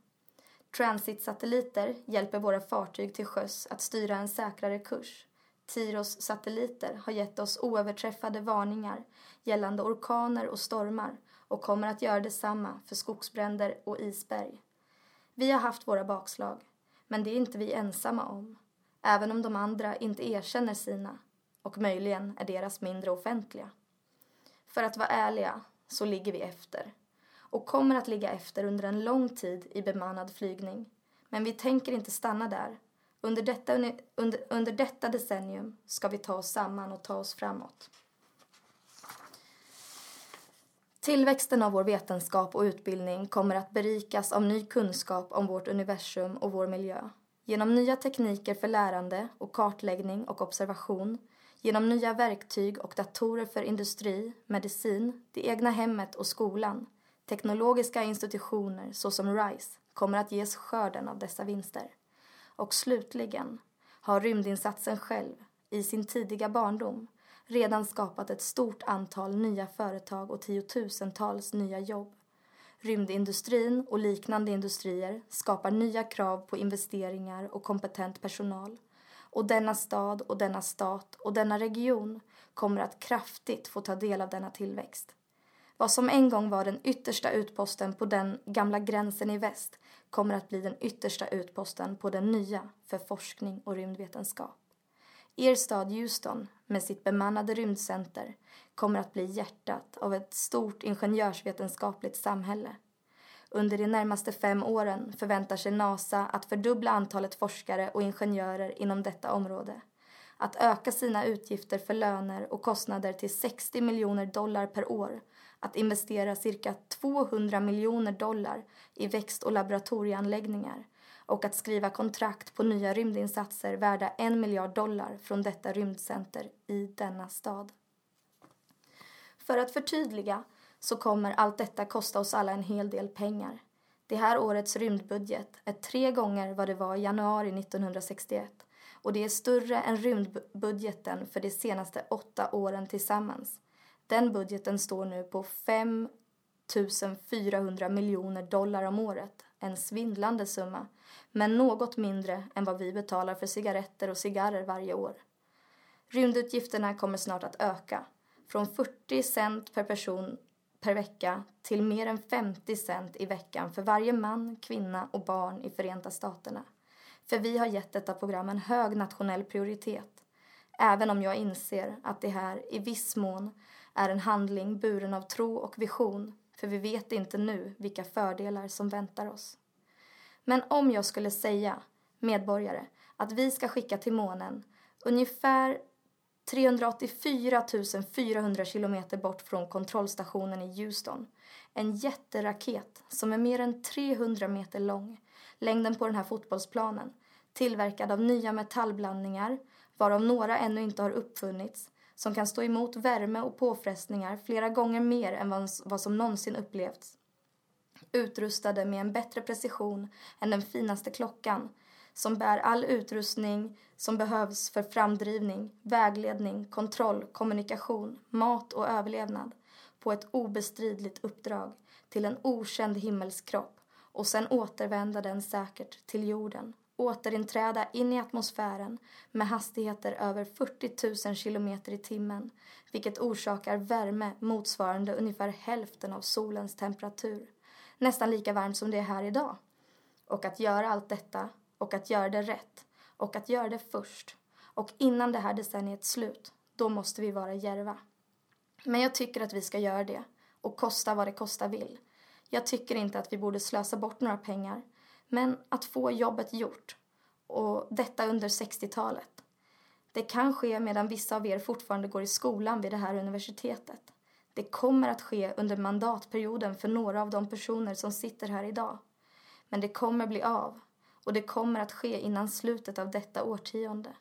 Transitsatelliter hjälper våra fartyg till sjöss att styra en säkrare kurs. Tiros satelliter har gett oss oöverträffade varningar gällande orkaner och stormar och kommer att göra detsamma för skogsbränder och isberg. Vi har haft våra bakslag, men det är inte vi ensamma om, även om de andra inte erkänner sina och möjligen är deras mindre offentliga. För att vara ärliga så ligger vi efter och kommer att ligga efter under en lång tid i bemannad flygning. Men vi tänker inte stanna där. Under detta, under, under detta decennium ska vi ta oss samman och ta oss framåt. Tillväxten av vår vetenskap och utbildning kommer att berikas av ny kunskap om vårt universum och vår miljö. Genom nya tekniker för lärande och kartläggning och observation, genom nya verktyg och datorer för industri, medicin, det egna hemmet och skolan, teknologiska institutioner såsom RISE kommer att ges skörden av dessa vinster. Och slutligen har rymdinsatsen själv, i sin tidiga barndom, redan skapat ett stort antal nya företag och tiotusentals nya jobb. Rymdindustrin och liknande industrier skapar nya krav på investeringar och kompetent personal. Och denna stad och denna stat och denna region kommer att kraftigt få ta del av denna tillväxt. Vad som en gång var den yttersta utposten på den gamla gränsen i väst kommer att bli den yttersta utposten på den nya för forskning och rymdvetenskap. Er stad Houston med sitt bemannade rymdcenter kommer att bli hjärtat av ett stort ingenjörsvetenskapligt samhälle. Under de närmaste fem åren förväntar sig NASA att fördubbla antalet forskare och ingenjörer inom detta område. Att öka sina utgifter för löner och kostnader till 60 miljoner dollar per år. Att investera cirka 200 miljoner dollar i växt och laboratorieanläggningar och att skriva kontrakt på nya rymdinsatser värda en miljard dollar från detta rymdcenter i denna stad. För att förtydliga så kommer allt detta kosta oss alla en hel del pengar. Det här årets rymdbudget är tre gånger vad det var i januari 1961 och det är större än rymdbudgeten för de senaste åtta åren tillsammans. Den budgeten står nu på 5 400 miljoner dollar om året, en svindlande summa, men något mindre än vad vi betalar för cigaretter och cigarrer varje år. Rymdutgifterna kommer snart att öka, från 40 cent per person per vecka till mer än 50 cent i veckan för varje man, kvinna och barn i Förenta Staterna. För vi har gett detta program en hög nationell prioritet. Även om jag inser att det här i viss mån är en handling buren av tro och vision för vi vet inte nu vilka fördelar som väntar oss. Men om jag skulle säga, medborgare, att vi ska skicka till månen ungefär 384 400 kilometer bort från kontrollstationen i Houston. En jätteraket som är mer än 300 meter lång, längden på den här fotbollsplanen, tillverkad av nya metallblandningar, varav några ännu inte har uppfunnits, som kan stå emot värme och påfrestningar flera gånger mer än vad som någonsin upplevts. Utrustade med en bättre precision än den finaste klockan som bär all utrustning som behövs för framdrivning, vägledning, kontroll, kommunikation, mat och överlevnad på ett obestridligt uppdrag till en okänd himmelskropp och sen återvända den säkert till jorden återinträda in i atmosfären med hastigheter över 40 000 kilometer i timmen vilket orsakar värme motsvarande ungefär hälften av solens temperatur. Nästan lika varmt som det är här idag. Och att göra allt detta och att göra det rätt och att göra det först och innan det här decenniets slut, då måste vi vara järva. Men jag tycker att vi ska göra det och kosta vad det kosta vill. Jag tycker inte att vi borde slösa bort några pengar men att få jobbet gjort. Och detta under 60-talet. Det kan ske medan vissa av er fortfarande går i skolan vid det här universitetet. Det kommer att ske under mandatperioden för några av de personer som sitter här idag. Men det kommer bli av. Och det kommer att ske innan slutet av detta årtionde.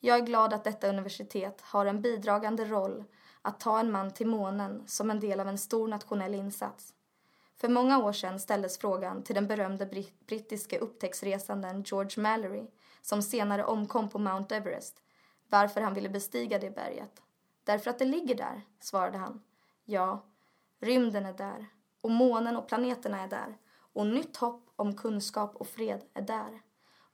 Jag är glad att detta universitet har en bidragande roll att ta en man till månen som en del av en stor nationell insats. För många år sedan ställdes frågan till den berömde britt brittiske upptäcktsresanden George Mallory, som senare omkom på Mount Everest, varför han ville bestiga det berget. Därför att det ligger där, svarade han. Ja, rymden är där, och månen och planeterna är där, och nytt hopp om kunskap och fred är där.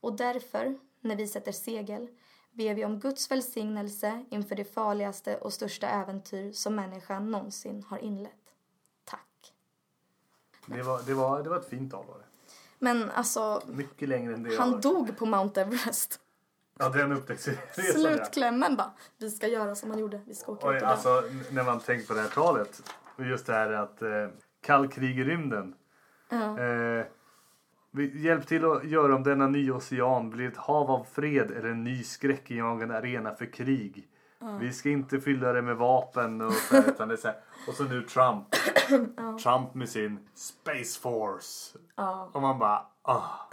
Och därför, när vi sätter segel, ber vi om Guds välsignelse inför det farligaste och största äventyr som människan någonsin har inlett. Det var, det var, det var ett fint tal var det. Men alltså, Mycket längre än det han jag... dog på Mount Everest. Ja, den upptäcktsresan. Slutklämmen bara. Vi ska göra som han gjorde. Vi ska åka Oj, ut och alltså, när man tänker på det här talet. Och just det här att eh, kallkrig i rymden. Ja. Eh, vi hjälp till att göra om denna nya ocean blir ett hav av fred eller en ny skräckinjagande arena för krig. Vi ska inte fylla det med vapen och så här, utan det är så här. Och så nu Trump. Trump med sin Space Force. Och man bara ah.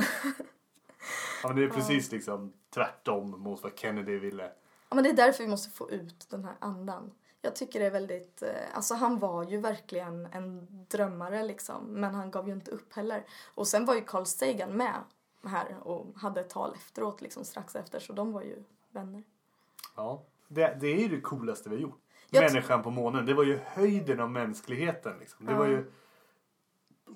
ja, men det är precis liksom tvärtom mot vad Kennedy ville. Ja, men det är därför vi måste få ut den här andan. Jag tycker det är väldigt, eh, alltså han var ju verkligen en drömmare liksom, men han gav ju inte upp heller. Och sen var ju Carl Sagan med här och hade ett tal efteråt liksom strax efter, så de var ju vänner. Ja. Det, det är ju det coolaste vi har gjort. Jag Människan på månen. Det var ju höjden av mänskligheten. Liksom. Det var ju...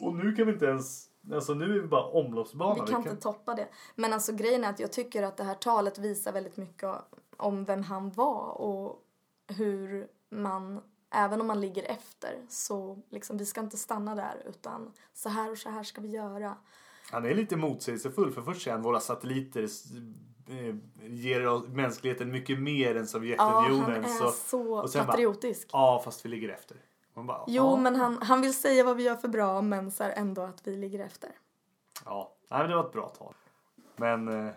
Och nu kan vi inte ens... Alltså nu är vi bara omloppsbana. Vi kan inte toppa det. Men alltså grejen är att jag tycker att det här talet visar väldigt mycket om vem han var och hur man, även om man ligger efter, så liksom vi ska inte stanna där utan så här och så här ska vi göra. Han är lite motsägelsefull. För först säger han våra satelliter eh, ger mänskligheten mycket mer än Ja, Sovjetunionen. han är så, bara, patriotisk. Ja, fast vi ligger efter. Man bara, Jo, ja. men han, han vill säga vad vi gör för bra men så här ändå att vi ligger efter. Ja, Nej, men det var ett bra tal. Men eh,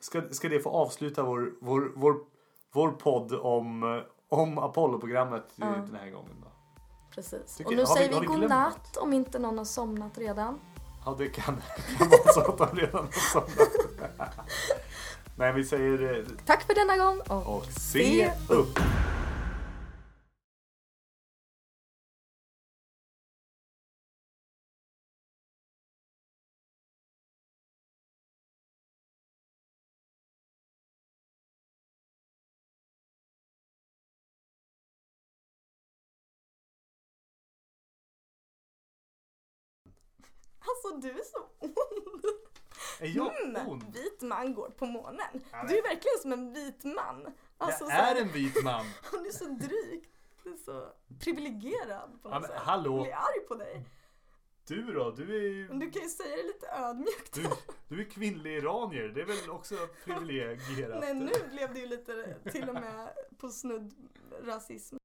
ska, ska det få avsluta vår, vår, vår, vår podd om, eh, om Apollo-programmet eh, den här gången då? Precis. Tycker- och nu säger vi, vi godnatt om inte någon har somnat redan. Ja, det kan, kan vara så att de redan har somnat. Nej, vi säger Tack för denna gång och, och se upp. Alltså du är så ond. Är jag Mm, ond? vit man går på månen. Ja, Du är verkligen som en vit man. Alltså, Jag så är en vit man. Han är så dryg. Du är så privilegierad på Ja, något men sätt. hallå. Jag blir arg på dig. Du då? Du är ju... Du kan ju säga det lite ödmjukt. Du, du är kvinnlig iranier. Det är väl också privilegierat? Nej, nu blev det ju lite till och med på snudd rasism.